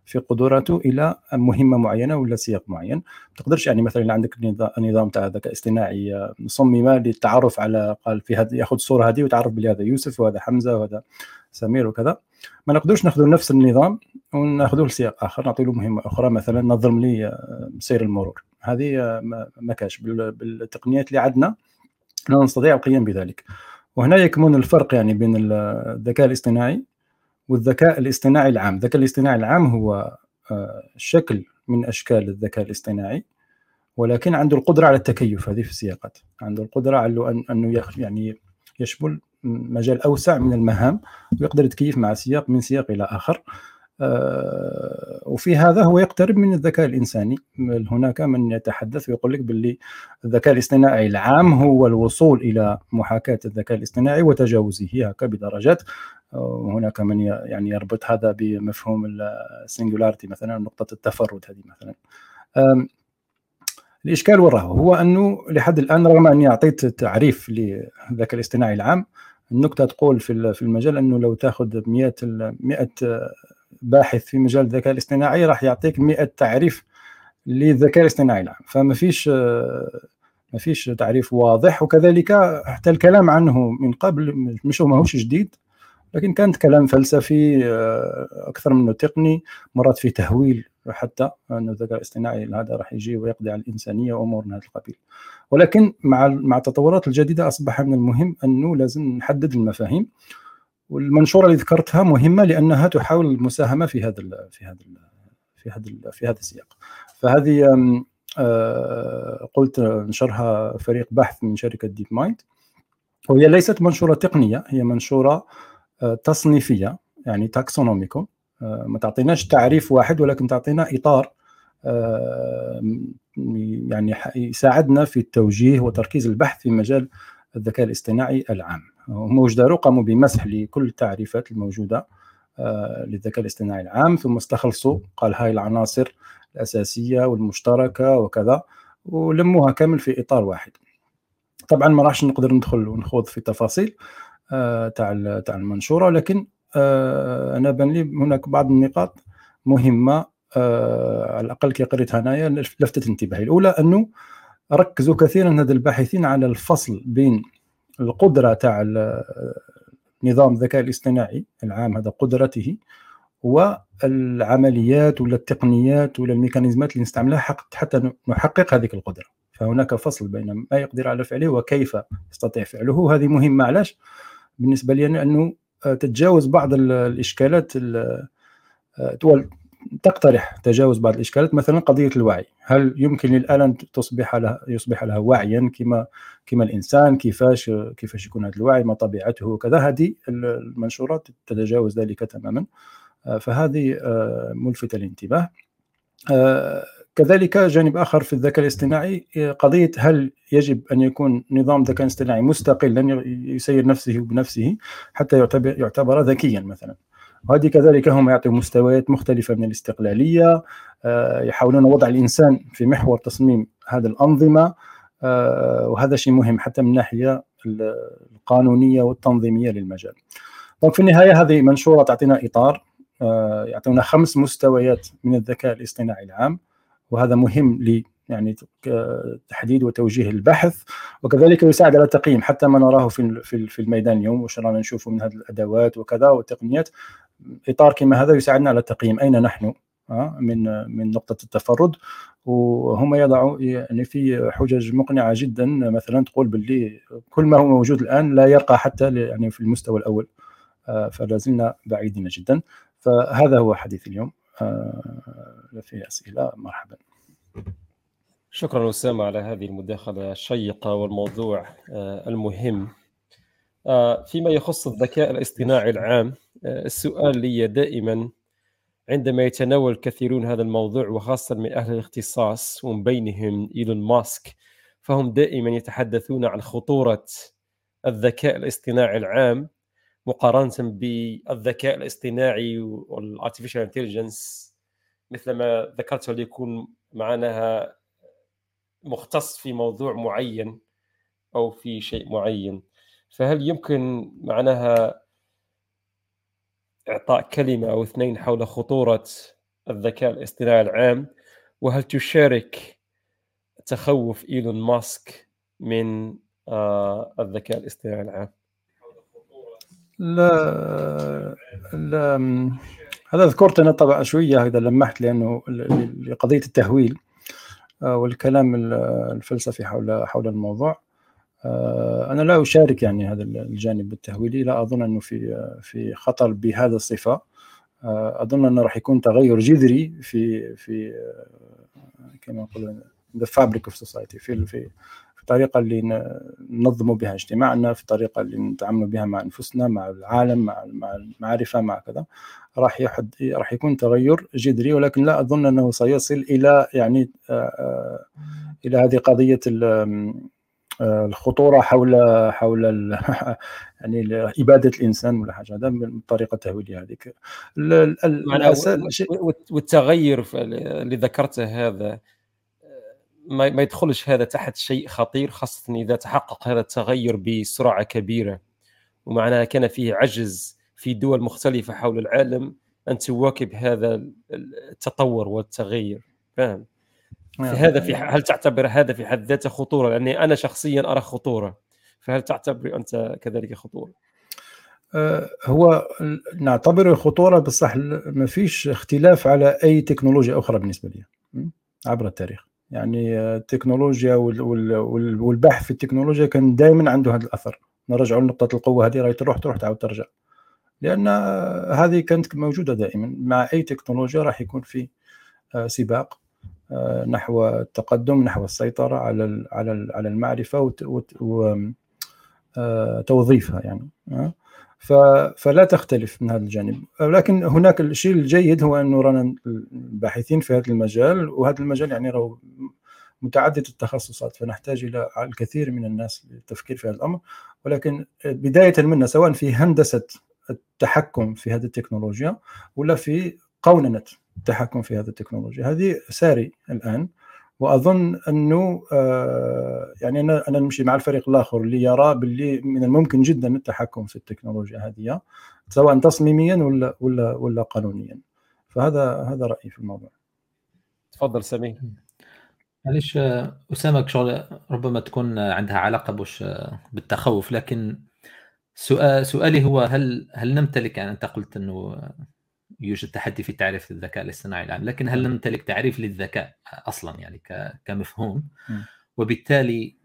في قدراته إلى مهمة معينة ولا سياق معين. ما تقدرش يعني مثلا عندك نظام تاع ذكاء اصطناعي صمم للتعرف على قال في هذا ياخذ الصورة هذه ويتعرف بلي هذا يوسف وهذا حمزة وهذا سمير وكذا. ما نقدرش ناخذ نفس النظام وناخذوه لسياق آخر نعطي له مهمة أخرى مثلا نظم لي سير المرور. هذه ما كاش بالتقنيات اللي عندنا لا نستطيع القيام بذلك. وهنا يكمن الفرق يعني بين الذكاء الاصطناعي والذكاء الاصطناعي العام. الذكاء الاصطناعي العام هو آه، شكل من أشكال الذكاء الاصطناعي ولكن عنده القدرة على التكيف هذه في السياقات. عنده القدرة على أنه يعني يشمل مجال أوسع من المهام ويقدر يتكيف مع سياق من سياق إلى آخر. وفي هذا هو يقترب من الذكاء الإنساني. هناك من يتحدث ويقول لك باللي الذكاء الاصطناعي العام هو الوصول إلى محاكاة الذكاء الاصطناعي وتجاوزه هكا بدرجات. وهناك من يعني يربط هذا بمفهوم السنجولاريتي مثلا نقطة التفرد هذه مثلا. الإشكال وين هو أنه لحد الآن رغم أني أعطيت تعريف للذكاء الاصطناعي العام النكتة تقول في المجال أنه لو تأخذ 100 100 باحث في مجال الذكاء الاصطناعي راح يعطيك 100 تعريف للذكاء الاصطناعي. العام فما فيش ما فيش تعريف واضح. وكذلك حتى الكلام عنه من قبل مش ماهوش جديد لكن كانت كلام فلسفي أكثر منه تقني مرات في تهويل حتى أن الذكاء الاصطناعي هذا راح يجي ويقضي على الإنسانية وأمور من هذا القبيل. ولكن مع مع التطورات الجديدة أصبح من المهم أنه لازم نحدد المفاهيم. والمنشورة اللي ذكرتها مهمة لأنها تحاول المساهمة في هذا في هذا في هذا في هذا السياق. فهذه آه، قلت نشرها فريق بحث من شركة DeepMind وهي ليست منشورة تقنية هي منشورة تصنيفية يعني تاكسونوميكو آه، ما تعطيناش تعريف واحد ولكن تعطينا إطار آه، يعني يساعدنا في التوجيه وتركيز البحث في مجال الذكاء الاصطناعي العام. هم وجدارو قاموا بمسح لكل التعريفات الموجودة آه، للذكاء الاصطناعي العام. ثم استخلصوا قال هاي العناصر الأساسية والمشتركة وكذا ولموها كامل في إطار واحد. طبعا ما راحش نقدر ندخل ونخوض في تفاصيل تاع تاع المنشورة لكن أنا بان لي هناك بعض النقاط مهمة على الأقل كي قريتها انايا لفتت انتباهي. الأولى أنه ركزوا كثيرا هذا الباحثين على الفصل بين القدرة تاع نظام الذكاء الاصطناعي العام هذا قدرته والعمليات ولا التقنيات ولا الميكانيزمات اللي نستعملها حتى نحقق هذه القدرة. فهناك فصل بين ما يقدر على فعله وكيف يستطيع فعله. هذه مهمة علاش؟ بالنسبة لي انه تتجاوز بعض الإشكالات تقترح تجاوز بعض الإشكالات مثلا قضية الوعي. هل يمكن للاله ان تصبح لها يصبح لها واعيا كما كما الإنسان؟ كيفاش كيفاش يكون هذا الوعي؟ ما طبيعته وكذا. هذه المنشورات تتجاوز ذلك تماما. فهذه آه، ملفتة للانتباه آه، كذلك جانب آخر في الذكاء الاصطناعي قضية هل يجب أن يكون نظام ذكاء اصطناعي مستقلا يسير نفسه بنفسه حتى يعتبر, يعتبر ذكيا مثلا. وهذه كذلك هم يعطوا مستويات مختلفة من الاستقلالية آه، يحاولون وضع الإنسان في محور تصميم هذه الأنظمة وهذا شيء مهم حتى من الناحية القانونية والتنظيمية للمجال. طيب في النهاية هذه منشورة تعطينا إطار آه، يعطونا خمس مستويات من الذكاء الاصطناعي العام وهذا مهم يعني تحديد وتوجيه البحث وكذلك يساعد على التقييم حتى ما نراه في في الميدان اليوم وش رانا نشوفه من هذه الأدوات وكذا والتقنيات. إطار كما هذا يساعدنا على التقييم أين نحن؟ آه، من من نقطة التفرد. وهم يضعوا يعني في حجج مقنعة جدا مثلا تقول باللي كل ما هو موجود الآن لا يرقى حتى يعني في المستوى الأول. آه، فلا زلنا بعيدين جدا. فهذا هو حديث اليوم. آه، في أسئلة مرحبا. شكرا أسامة على هذه المداخلة الشيقة والموضوع آه، المهم. آه، فيما يخص الذكاء الاصطناعي العام السؤال لي دائما عندما يتناول الكثيرون هذا الموضوع وخاصة من أهل الاختصاص ومن بينهم إيلون ماسك فهم دائما يتحدثون عن خطورة الذكاء الاصطناعي العام مقارنة بالذكاء الاصطناعي وال artificial intelligence مثل ما ذكرت اللي يكون معناها مختص في موضوع معين أو في شيء معين. فهل يمكن معناها إعطاء كلمة أو اثنين حول خطورة الذكاء الاصطناعي العام؟ وهل تشارك تخوف إيلون ماسك من آه، الذكاء الاصطناعي العام؟ لا لا هذا ذكرت أنا طبعا شوية إذا لمحت لأنه لقضية التهويل. والكلام الفلسفي حول حول الموضوع. آه، أنا لا أشارك يعني هذا الجانب التهويلي. لا أظن أنه في في خطر بهذا الصفة. آه، أظن أنه راح يكون تغير جذري في في كما نقول the fabric of society في في الطريقة اللي ننظموا بها اجتماعنا في الطريقة اللي نتعاملوا بها مع أنفسنا مع العالم مع مع المعرفة مع كذا. راح يحد راح يكون تغير جذري ولكن لا أظن أنه سيصل إلى يعني آه، آه، إلى هذه قضية آه، الخطورة حول حول يعني إبادة الإنسان ولا حاجة. هذا من الطريقة التهويليه هذيك. والتغير اللي ذكرته هذا ما, ما يدخلش هذا تحت شيء خطير خاصة إذا تحقق هذا التغير بسرعة كبيرة. ومعناها كان فيه عجز في دول مختلفة حول العالم أن تواكب هذا التطور والتغير. فاهم؟ نعم. هذا في هل تعتبر هذا في حد ذاته خطورة؟ لأني أنا شخصيا أرى خطورة. فهل تعتبر أنت كذلك خطورة؟ أه، هو نعتبر خطورة بصح ما فيش اختلاف على أي تكنولوجيا أخرى بالنسبة لي عبر التاريخ. يعني التكنولوجيا والبحث في التكنولوجيا كان دائما عنده هذا الأثر. نرجعوا لنقطة القوة هذه راهي تروح تروح تعاود ترجع. لأن هذه كانت موجودة دائما مع أي تكنولوجيا راح يكون في آه، سباق آه، نحو التقدم نحو السيطرة على على المعرفة وتوظيفها آه، يعني فلا تختلف من هذا الجانب. لكن هناك الشيء الجيد هو انه رانا الباحثين في هذا المجال وهذا المجال يعني راهو متعدد التخصصات فنحتاج إلى الكثير من الناس للتفكير في هذا الأمر. ولكن بداية منه سواء في هندسة التحكم في هذه التكنولوجيا ولا في قوننه التحكم في هذه التكنولوجيا. هذه ساري الآن. وأظن أنه آه، يعني أنا أنا نمشي مع الفريق الآخر اللي يرى باللي من الممكن جدا التحكم في التكنولوجيا هذه سواء تصميميا ولا ولا ولا قانونيا. فهذا هذا رأيي في الموضوع. تفضل سمير معليش أسامة شغل ربما تكون عندها علاقة بوش بالتخوف لكن سؤال سؤالي هو هل هل نمتلك يعني أنت قلت إنه يوجد تحدي في تعريف الذكاء الاصطناعي الآن لكن هل. نمتلك تعريف للذكاء أصلا يعني كمفهوم؟ وبالتالي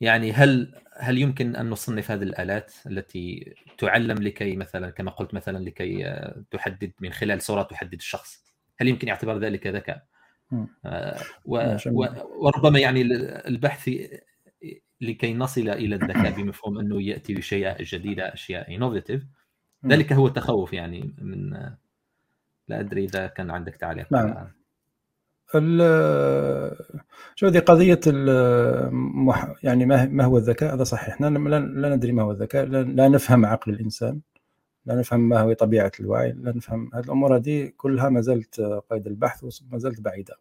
يعني هل هل يمكن أن نصنف هذه الآلات التي تعلم لكي مثلا كما قلت مثلا لكي تحدد من خلال صورة تحدد الشخص؟ هل يمكن اعتبار ذلك ذكاء؟ آه و وربما يعني البحث لكي نصل إلى الذكاء بمفهوم أنه يأتي بشيء جديده أشياء انوفيتيف ذلك هو التخوف يعني من لا أدري إذا كان عندك تعليق نعم. شو هذه قضية المح... يعني ما ما هو الذكاء؟ هذا صحيح. إحنا لا ندري ما هو الذكاء. لا نفهم عقل الإنسان. لا نفهم ما هو طبيعة الوعي. لا نفهم هذه الأمور هذه كلها ما زالت قيد البحث وما زالت بعيدة.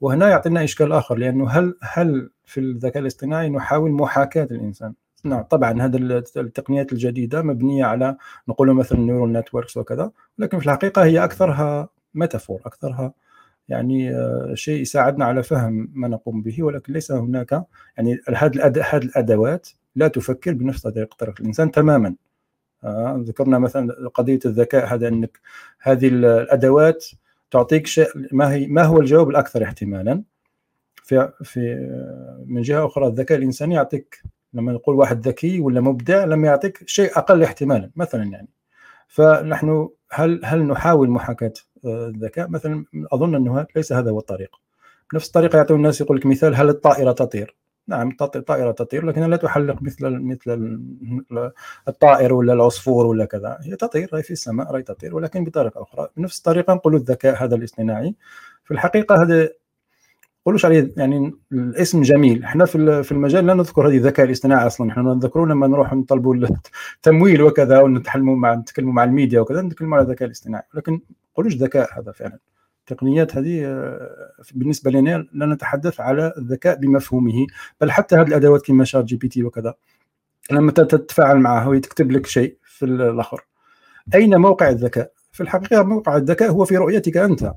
وهنا يعطينا إشكال آخر لأنه هل هل في الذكاء الاصطناعي نحاول محاكاة الإنسان؟ نعم طبعا هذه التقنيات الجديدة مبنية على نقول مثلا neural networks وكذا لكن في الحقيقة هي أكثرها metaphor أكثرها يعني آه، شيء يساعدنا على فهم ما نقوم به ولكن ليس هناك يعني هذه الأدوات لا تفكر بنفس طريقة الإنسان تماما. آه ذكرنا مثلا قضية الذكاء هذا إنك هذه الأدوات تعطيك شيء ما هي ما هو الجواب الأكثر احتمالا؟ في في آه، من جهة أخرى الذكاء الإنساني يعطيك لما نقول واحد ذكي ولا مبدع لم يعطيك شيء أقل احتمالا مثلا يعني. فنحن هل هل نحاول محاكاة آه، الذكاء؟ مثلا أظن أنه ليس هذا هو الطريق. نفس الطريقة يعطون الناس يقول لك مثال هل الطائرة تطير؟ نعم الطائرة تطير لكنها لا تحلق مثل مثل الطائر ولا العصفور ولا كذا. هي تطير هي في السماء راهي تطير ولكن بطريقة أخرى. بنفس الطريقة نقول الذكاء هذا الاصطناعي. في الحقيقة هذا نقولوش عليه يعني الاسم جميل. إحنا في في المجال لا نذكر هذه الذكاء الاصطناعي أصلا. إحنا نذكرون لما نروح نطلبوا التمويل وكذا ونتكلموا مع نتكلموا مع الميديا وكذا نتكلموا على الذكاء الاصطناعي. لكن نقولوش ذكاء هذا فعلا. التقنيات هذه آه، بالنسبة لنا لا نتحدث على الذكاء بمفهومه بل حتى هذه الأدوات كما ChatGPT وكذا. لما تتفاعل معه ويكتب لك شيء في الآخر. أين موقع الذكاء؟ في الحقيقة موقع الذكاء هو في رؤيتك أنت.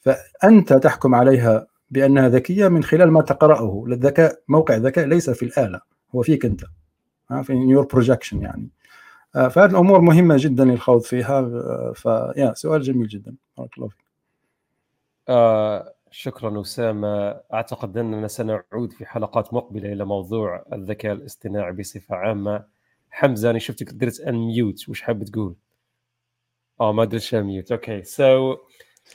فأنت تحكم عليها بأنها ذكية من خلال ما تقرأه. الذكاء موقع الذكاء ليس في الآلة هو فيك أنت. في your projection يعني. آه، فهذه الأمور مهمة جدا للخوض فيها. آه، فهو سؤال جميل جدا. بارك الله فيك. آه شكرا أسامة. أعتقد أننا سنعود في حلقات مقبلة إلى موضوع الذكاء الاصطناعي بصفة عامة. حمزة أنا شفتك درت unmute وش حاب تقول؟ آه ما درتش unmute okay. so so,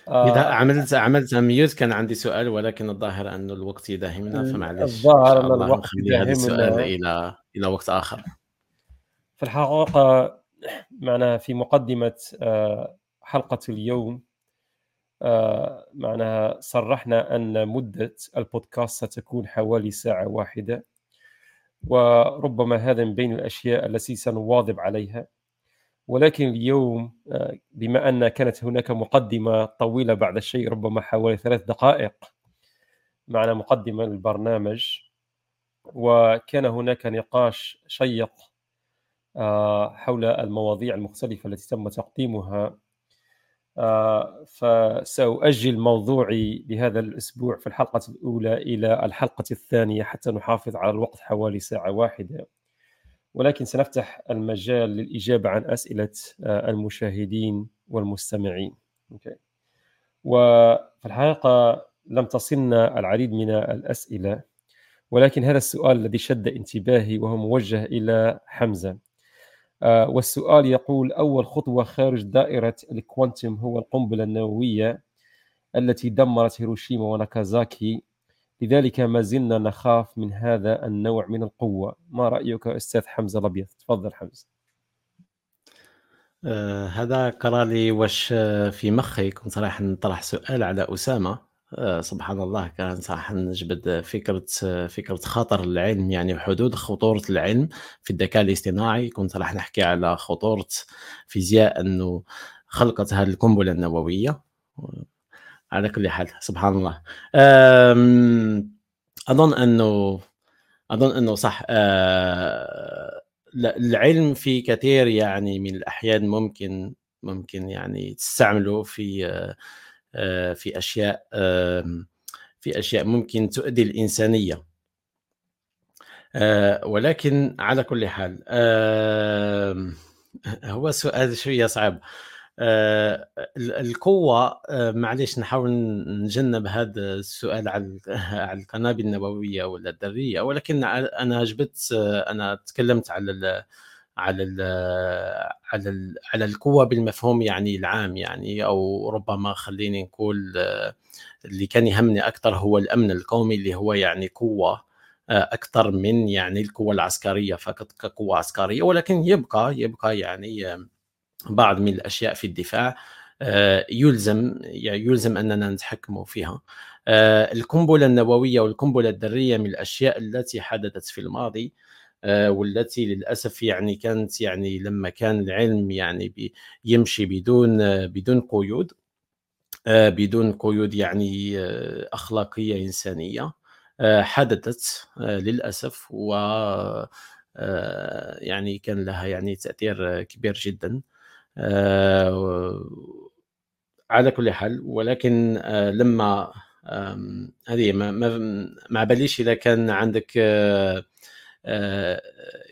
آه اذا عملت عملت mute كان عندي سؤال ولكن الظاهر انه الوقت يداهمنا فمعلش الظاهر أن الوقت يداهمنا. السؤال إلى إلى وقت آخر. في الحقيقة معنا في مقدمة آه، حلقة اليوم آه، معناها صرحنا أن مدة البودكاست ستكون حوالي ساعة واحدة وربما هذا من بين الأشياء التي سنواظب عليها. ولكن اليوم آه، بما أن كانت هناك مقدمة طويلة بعد الشيء ربما حوالي ثلاث دقائق معنا مقدمة للبرنامج وكان هناك نقاش شيق آه، حول المواضيع المختلفة التي تم تقديمها. آه، فسأؤجل موضوعي لهذا الأسبوع في الحلقة الأولى إلى الحلقة الثانية حتى نحافظ على الوقت حوالي ساعة واحدة. ولكن سنفتح المجال للإجابة عن أسئلة آه، المشاهدين والمستمعين أوكي. وفي الحقيقة لم تصلنا العديد من الأسئلة ولكن هذا السؤال الذي شد انتباهي وهو موجه إلى حمزة آه، والسؤال يقول أول خطوة خارج دائرة الكوانتم هو القنبلة النووية التي دمرت هيروشيما وناكازاكي لذلك ما زلنا نخاف من هذا النوع من القوة. ما رأيك أستاذ حمزة الأبيض؟ تفضل حمزة. آه هذا قرأ لي واش في مخي. كنت راح نطرح سؤال على أسامة. آه سبحان الله كان صح نجبد فكرة فكرة خطر العلم يعني حدود خطورة العلم في الذكاء الاصطناعي. كنت راح نحكي على خطورة فيزياء أنه خلقت هذه القنبلة النووية. على كل حال سبحان الله. أظن أنه أظن أنه صح. العلم في كثير يعني من الأحيان ممكن ممكن يعني تستعمله في في أشياء في أشياء ممكن تؤذي الإنسانية. ولكن على كل حال هو سؤال شوية صعب. آه، القوة آه، معليش نحاول نجنب هذا السؤال على على القنابل النووية ولا الذرية ولكن أنا جبت آه، أنا تكلمت على ال على ال على ال على القوة بالمفهوم يعني العام يعني أو ربما خليني نقول اللي كان يهمني أكثر هو الأمن القومي اللي هو يعني قوة أكثر من يعني القوة العسكرية فقط كقوة عسكرية ولكن يبقى يبقى يعني بعض من الأشياء في الدفاع آه، يلزم يعني يلزم أننا نتحكم فيها. آه، القنبلة النووية والقنبلة الذرية من الأشياء التي حدثت في الماضي آه، والتي للأسف يعني كانت يعني لما كان العلم يعني يمشي بدون بدون قيود بدون قيود يعني أخلاقية إنسانية حدثت للأسف و يعني كان لها يعني تأثير كبير جدا. على كل حال ولكن آه، لما هذه ما ما باليش إذا كان عندك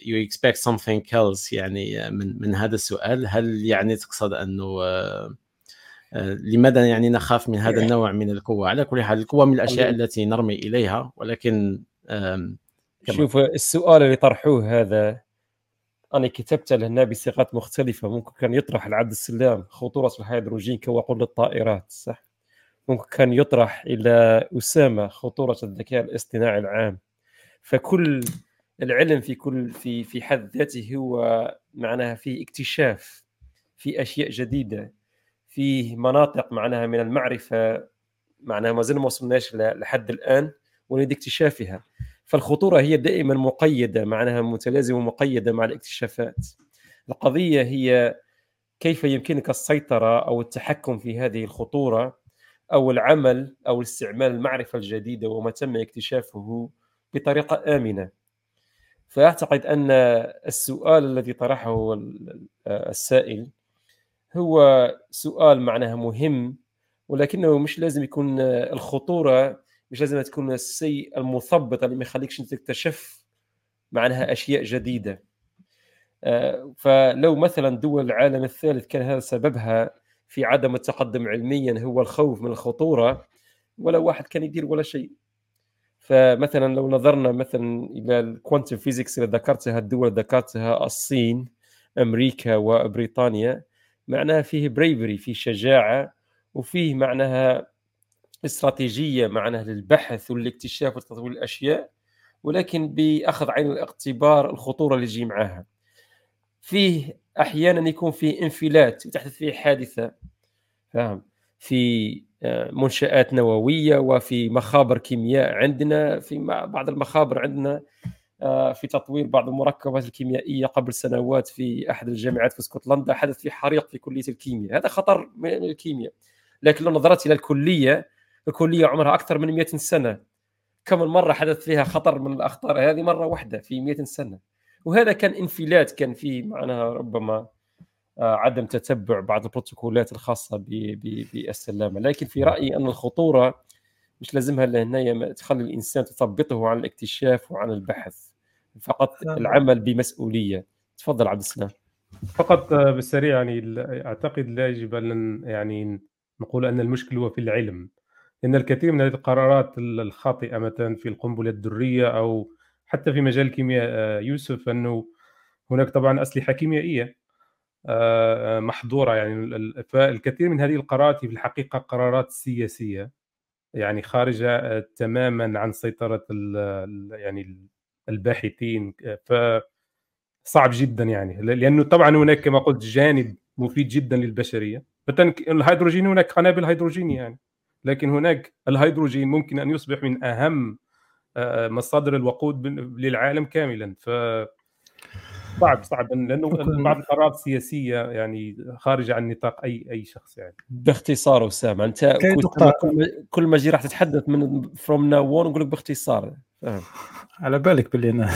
you expect something else يعني من من هذا السؤال. هل يعني تقصد أنه آه، لماذا يعني نخاف من هذا النوع من القوة؟ على كل حال القوة من الأشياء التي نرمي إليها ولكن شوف السؤال اللي طرحوه هذا أنا كتبت لهنا بصيغات مختلفة. ممكن كان يطرح لعبد السلام خطورة الهيدروجين كوقود للطائرات صح؟ ممكن كان يطرح إلى أسامة خطورة الذكاء الاصطناعي العام. فكل العلم في كل في في حد ذاته هو معناها في اكتشاف في أشياء جديدة فيه مناطق معناها من المعرفة. معناها ما زلنا ما وصلناش لحد الآن ونريد اكتشافها. فالخطورة هي دائما مقيدة معناها متلازمة ومقيدة مع الاكتشافات. القضية هي كيف يمكنك السيطرة أو التحكم في هذه الخطورة أو العمل أو استعمال المعرفة الجديدة وما تم اكتشافه بطريقة آمنة. فأعتقد أن السؤال الذي طرحه السائل هو سؤال معناها مهم ولكنه مش لازم يكون الخطورة مش لازم تكون السيء المثبط اللي ما يخليكش تكتشف معناها أشياء جديدة. آه، فلو مثلا دول العالم الثالث كان هذا سببها في عدم التقدم علميا هو الخوف من الخطورة ولا واحد كان يدير ولا شيء. فمثلا لو نظرنا مثلا إلى ال quantum physics اللي ذكرتها الدول ذكرتها الصين أمريكا وبريطانيا معناها فيه بريفري فيه شجاعة وفيه معناها استراتيجية معناها للبحث والاكتشاف وتطوير الاشياء ولكن بأخذ عين الاعتبار الخطورة اللي تجي معها فيه أحيانا يكون فيه انفلات وتحدث فيه حادثة فاهم؟ في آه، منشآت نووية وفي مخابر كيمياء عندنا في بعض المخابر عندنا آه، في تطوير بعض المركبات الكيميائية قبل سنوات في أحد الجامعات في اسكتلندا حدث في حريق في كلية الكيمياء. هذا خطر من الكيمياء. لكن لو نظرت إلى الكلية الكلية عمرها أكثر من 100 سنة. كم المره حدث فيها خطر من الأخطار؟ هذه مرة واحدة في 100 سنة. وهذا كان انفلات كان فيه معناها ربما آه، عدم تتبع بعض البروتوكولات الخاصة بالسلامه لكن في رأيي أن الخطورة مش لازمها لهنا تخلي الإنسان تثبطه عن الاكتشاف وعن البحث. فقط نعم. العمل بمسؤولية. تفضل عبد السلام. فقط آه، بالسريع يعني أعتقد لا يجب أن يعني نقول أن المشكل هو في العلم. إن الكثير من هذه القرارات الخاطئة مثلا في القنبلة الذرية أو حتى في مجال الكيمياء آه، يوسف أنه هناك طبعا أسلحة كيميائية آه، محظورة. يعني فالكثير من هذه القرارات في الحقيقة قرارات سياسية يعني خارجة آه، تماما عن سيطرة يعني الباحثين ف صعب جدا يعني. لأنه طبعا هناك كما قلت جانب مفيد جدا للبشرية. مثلا الهيدروجين هناك قنابل هيدروجينية يعني. لكن هناك الهيدروجين ممكن أن يصبح من أهم آه، مصادر الوقود للعالم كاملا. ف صعب صعب لأنه بعض القرارات السياسيه يعني خارجه عن نطاق أي أي شخص يعني. باختصار اسامه أنت كل, كل ما جي راح تتحدث من from now on نقول لك باختصار. فهم. على بالك باللي أنا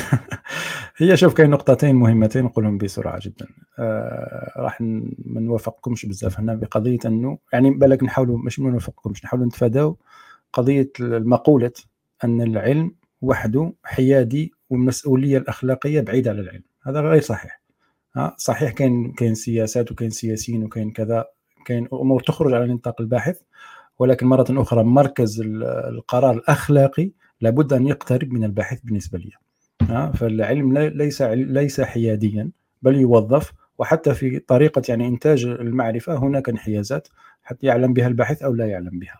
هي شوف كاين نقطتين مهمتين نقولهم بسرعة جدا. آه راح ما نوافقكمش بزاف هنا بقضية إنه يعني بالك نحاولوا مش ما نوافقكمش نحاولوا نتفاداو قضية المقولة أن العلم وحده حيادي والمسؤوليه الأخلاقية بعيدة على العلم. هذا غير صحيح. ها صحيح كاين كاين سياسات وكاين سياسيين وكاين كذا كاين أمور تخرج على نطاق الباحث ولكن مرة أخرى مركز القرار الأخلاقي لابد أن يقترب من الباحث بالنسبة لي. فالعلم ليس ليس حياديا بل يوظف. وحتى في طريقة يعني إنتاج المعرفة هناك انحيازات حتى يعلم بها الباحث أو لا يعلم بها.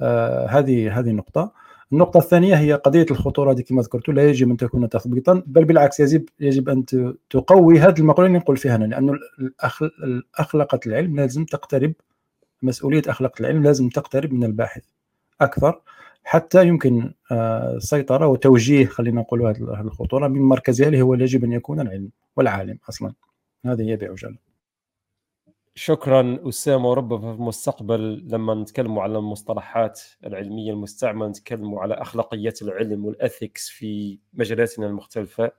آه هذه هذه نقطة. النقطة الثانية هي قضية الخطورة هذه كما ذكرت لا يجب أن تكون تثبيطا بل بالعكس يجب يجب أن تقوي هذه المقولة اللي نقول فيها أنا لأنه أخلاقة العلم لازم تقترب مسؤولية أخلاق العلم لازم تقترب من الباحث أكثر. حتى يمكن السيطرة آه، وتوجيه خلينا نقول هذه الخطورة من مركزها اللي هو يجب أن يكون العلم والعالم أصلا. هذه هي بعجالة. شكرا أسامة وربما في المستقبل. لما نتكلموا على المصطلحات العلمية المستعملة نتكلموا على أخلاقيات العلم والاثكس في مجالاتنا المختلفة.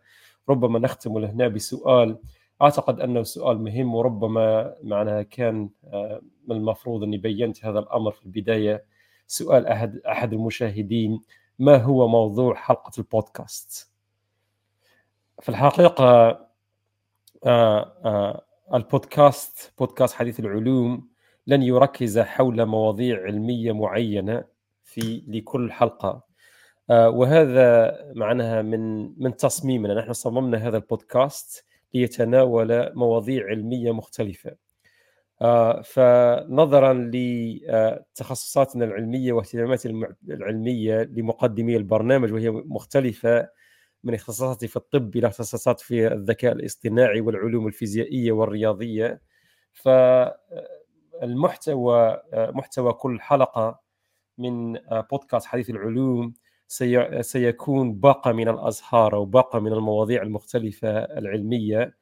ربما نختم هنا بسؤال. أعتقد أنه سؤال مهم وربما معناها كان آه، من المفروض أني بينت هذا الأمر في البداية. سؤال أحد أحد المشاهدين ما هو موضوع حلقة البودكاست؟ في الحقيقة آه، آه، البودكاست بودكاست حديث العلوم لن يركز حول مواضيع علمية معينة في لكل حلقة. آه، وهذا معناها من من تصميمنا. نحن صممنا هذا البودكاست ليتناول مواضيع علمية مختلفة. فنظرا لتخصصاتنا العلمية واهتماماتنا العلمية لمقدمي البرنامج وهي مختلفة من اختصاصاتي في الطب إلى اختصاصات في الذكاء الاصطناعي والعلوم الفيزيائية والرياضية. فالمحتوى محتوى كل حلقة من بودكاست حديث العلوم سيكون باقة من الأزهار أو باقة من المواضيع المختلفة العلمية. آه،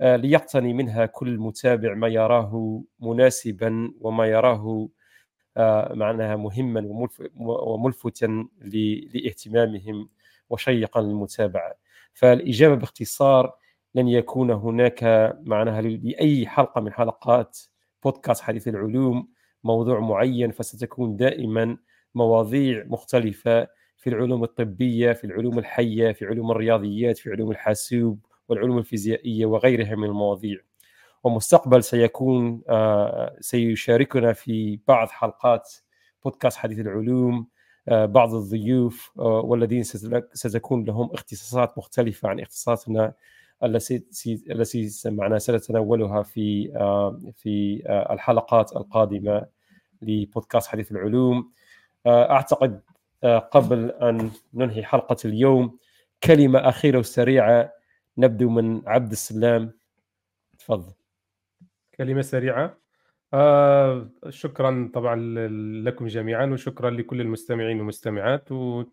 ليقتني منها كل متابع ما يراه مناسبا وما يراه آه، معناها مهما وملفتا لإهتمامهم وشيقا للمتابعة. فالإجابة باختصار لن يكون هناك معناها لأي حلقة من حلقات بودكاست حديث العلوم موضوع معين فستكون دائما مواضيع مختلفة في العلوم الطبية في العلوم الحية في علوم الرياضيات في علوم الحاسوب والعلوم الفيزيائية وغيرها من المواضيع. ومستقبل سيكون آه، سيشاركنا في بعض حلقات بودكاست حديث العلوم آه، بعض الضيوف آه، والذين ستكون لهم اختصاصات مختلفة عن اختصاصاتنا التي معنا سنتناولها في في الحلقات القادمة لبودكاست حديث العلوم. أعتقد قبل أن ننهي حلقة اليوم كلمة أخيرة وسريعة نبدو من عبد السلام. تفضل. كلمة سريعة. آه شكرا طبعا لكم جميعا وشكرا لكل المستمعين والمستمعات و...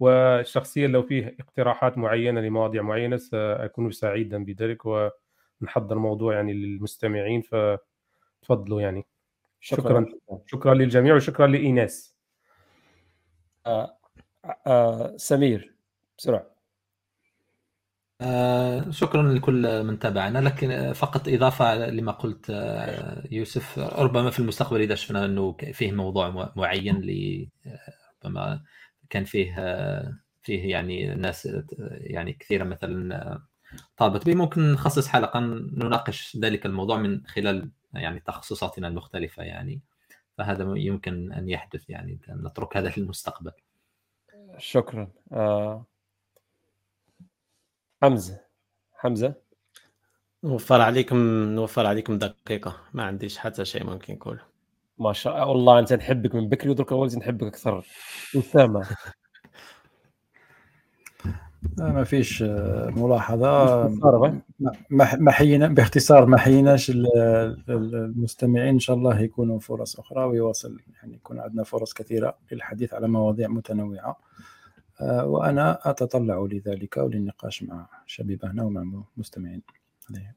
وشخصيا لو فيه اقتراحات معينة لمواضيع معينة سأكون سعيدا بذلك ونحضر موضوع يعني للمستمعين فتفضلوا يعني. شكرا. شكرا, شكرا للجميع وشكرا لإيناس. آه آه سمير بسرعة. آه شكرا لكل من تابعنا. لكن فقط إضافة لما قلت آه يوسف ربما في المستقبل إذا شفنا أنه فيه موضوع معين ل ربما كان فيه آه فيه يعني ناس يعني كثيرة مثلا طالبت به. ممكن نخصص حلقه نناقش ذلك الموضوع من خلال يعني تخصصاتنا المختلفة يعني. فهذا يمكن أن يحدث يعني نترك هذا للمستقبل. شكرا. آه حمزة. حمزة. نوفر عليكم نوفر عليكم دقيقة. ما عنديش حتى شيء ممكن نقول ما شاء الله. أنت نحبك من بكري ودرك اول نحبك أكثر. أسامة. ما فيش آه، ملاحظة. ما حينا باختصار ما حيناش المستمعين. إن شاء الله يكونوا فرص أخرى ويواصل يعني يكون عندنا فرص كثيرة للحديث على مواضيع متنوعة. وأنا أتطلع لذلك وللنقاش مع شبيبنا ومع مستمعين عليه.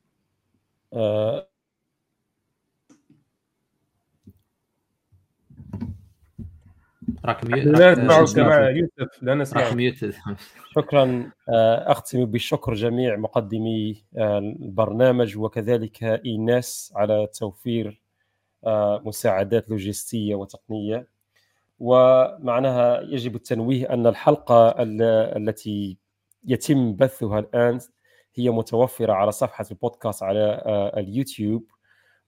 راك لا نسمعك مع يوسف لا شكرا آه، أختم بالشكر جميع مقدمي آه، البرنامج وكذلك إيناس على توفير آه، مساعدات لوجستية وتقنية. ومعناها يجب التنويه أن الحلقة التي يتم بثها الآن هي متوفرة على صفحة البودكاست على اليوتيوب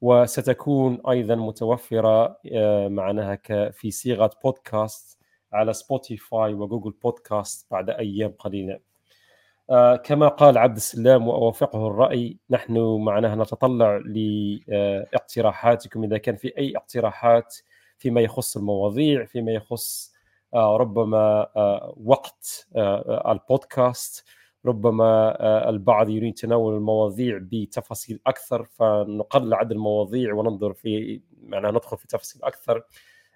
وستكون أيضا متوفرة آه، معناها في صيغة بودكاست على سبوتيفاي وجوجل بودكاست بعد أيام قليلة. آه، كما قال عبد السلام وأوافقه الرأي نحن معناها نتطلع لاقتراحاتكم إذا كان في أي اقتراحات فيما يخص المواضيع فيما يخص آه، ربما وقت البودكاست. ربما آه، البعض يريد تناول المواضيع بتفاصيل أكثر فنقلل عدد المواضيع وننظر في معنا ندخل في تفاصيل أكثر.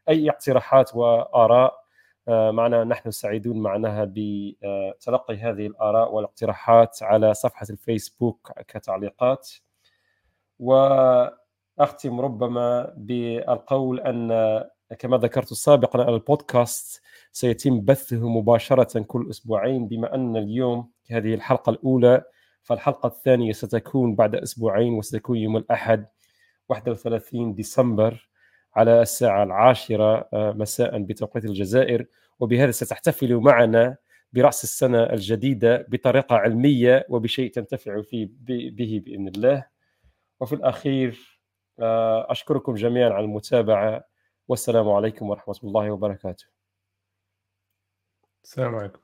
أي اقتراحات وآراء آه، معنا نحن سعيدون معناها بتلقي هذه الآراء والاقتراحات على صفحة الفيسبوك كتعليقات. واختم ربما بالقول أن كما ذكرت سابقا البودكاست سيتم بثه مباشرة كل أسبوعين بما أن اليوم هذه الحلقة الأولى فالحلقة الثانية ستكون بعد أسبوعين وستكون يوم الأحد 31 ديسمبر على الساعة العاشرة آه، مساء بتوقيت الجزائر. وبهذا ستحتفل معنا برأس السنة الجديدة بطريقة علمية وبشيء تنتفع فيه به بإذن الله. وفي الأخير آه، أشكركم جميعا على المتابعة. والسلام عليكم ورحمة الله وبركاته. السلام عليكم.